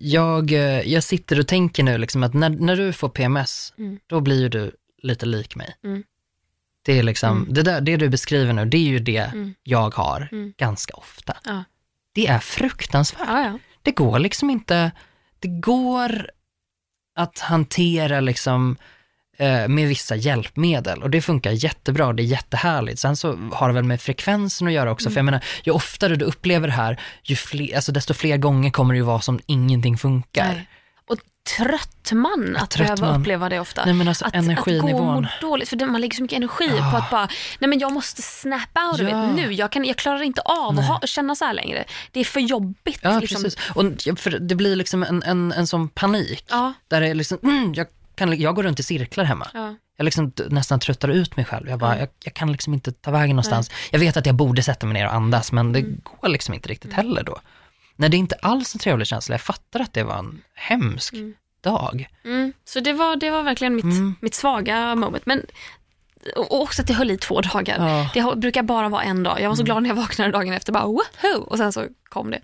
jag, eh, jag sitter och tänker nu liksom att när, när du får PMS, Mm. då blir ju du lite lik mig. Mm. Det är liksom, Mm. det, där, det du beskriver nu, det är ju det Mm. jag har Mm. ganska ofta. Ja. Det är fruktansvärt. Ja, ja. Det går liksom inte, det går att hantera liksom med vissa hjälpmedel och det funkar jättebra, det är jättehärligt. Sen så har det väl med frekvensen att göra också, för jag menar, ju oftare du upplever det här, ju fler, alltså desto fler gånger kommer det ju vara som ingenting funkar. Nej. Och trött man att trött behöva man. uppleva det ofta. Nej alltså att, att gå och må dåligt, för man lägger så mycket energi på att bara, nej men jag måste snap out Ja. nu. Jag, kan, jag klarar inte av att ha, känna så här längre. Det är för jobbigt. Ja, liksom. precis. Och för det blir liksom en, en, en sån panik, Ja, där det är liksom, mm, jag, kan, jag går runt i cirklar hemma. ja. Jag liksom nästan tröttar ut mig själv. Jag, bara, jag, jag kan liksom inte ta vägen någonstans. Jag vet att jag borde sätta mig ner och andas, men det Mm. går liksom inte riktigt heller då. Nej, det är inte alls en trevlig känsla. Jag fattar att det var en hemsk dag. Mm. Så det var, det var verkligen mitt, Mm. mitt svaga moment. Men, och också att det höll i två dagar. Ja. Mm. Det brukar bara vara en dag. Jag var så glad när jag vaknade dagen efter. Bara, Woho! Och sen så kom det.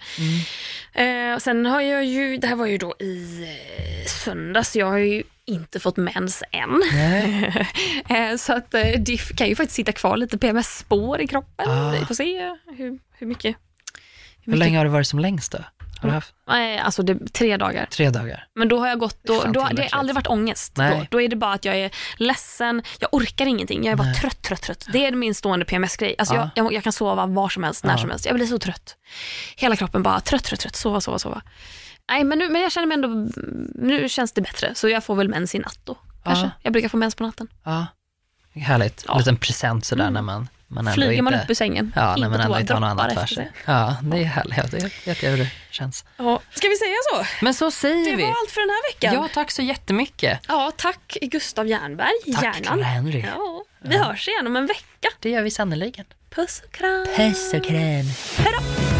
Mm. Eh, sen har jag ju, det här var ju då i eh, söndags, jag har ju inte fått mens än. Eh, så att eh, det kan ju faktiskt sitta kvar lite PMS-spår i kroppen. Ah. Vi får se hur, hur mycket. Hur länge har det varit som längst då? Har du haft Eh, alltså det, tre dagar. tre dagar? Men då har jag gått, då, då, det har aldrig varit ångest. Nej. Då, då är det bara att jag är ledsen, jag orkar ingenting, jag är bara trött, trött, trött. Det är min stående PMS-grej. Alltså Ja. jag, jag, jag kan sova var som helst, när Ja. som helst. Jag blir så trött. Hela kroppen bara trött, trött, trött, sova, sova, sova. Nej, men, nu, men jag känner mig ändå, nu känns det bättre. Så jag får väl mens i natt då. Kanske. Ja. Jag brukar få mens på natten. Ja. Härligt. Ja. En liten present sådär när man, man Flyger inte... man upp ur sängen, Ja, in på man ändå inte har något annat för sig. Ja, det är härligt. Jag vet jag hur det känns. Ja. Ska vi säga så? Men så säger Det vi. var allt för den här veckan. Ja, tack så jättemycket. Ja, tack Gustav Jernberg, Tack, hjärnan. Clara Henry. Ja, vi hörs igen om en vecka. Det gör vi sannerligen. Puss och kram. Puss och kram. Hej då.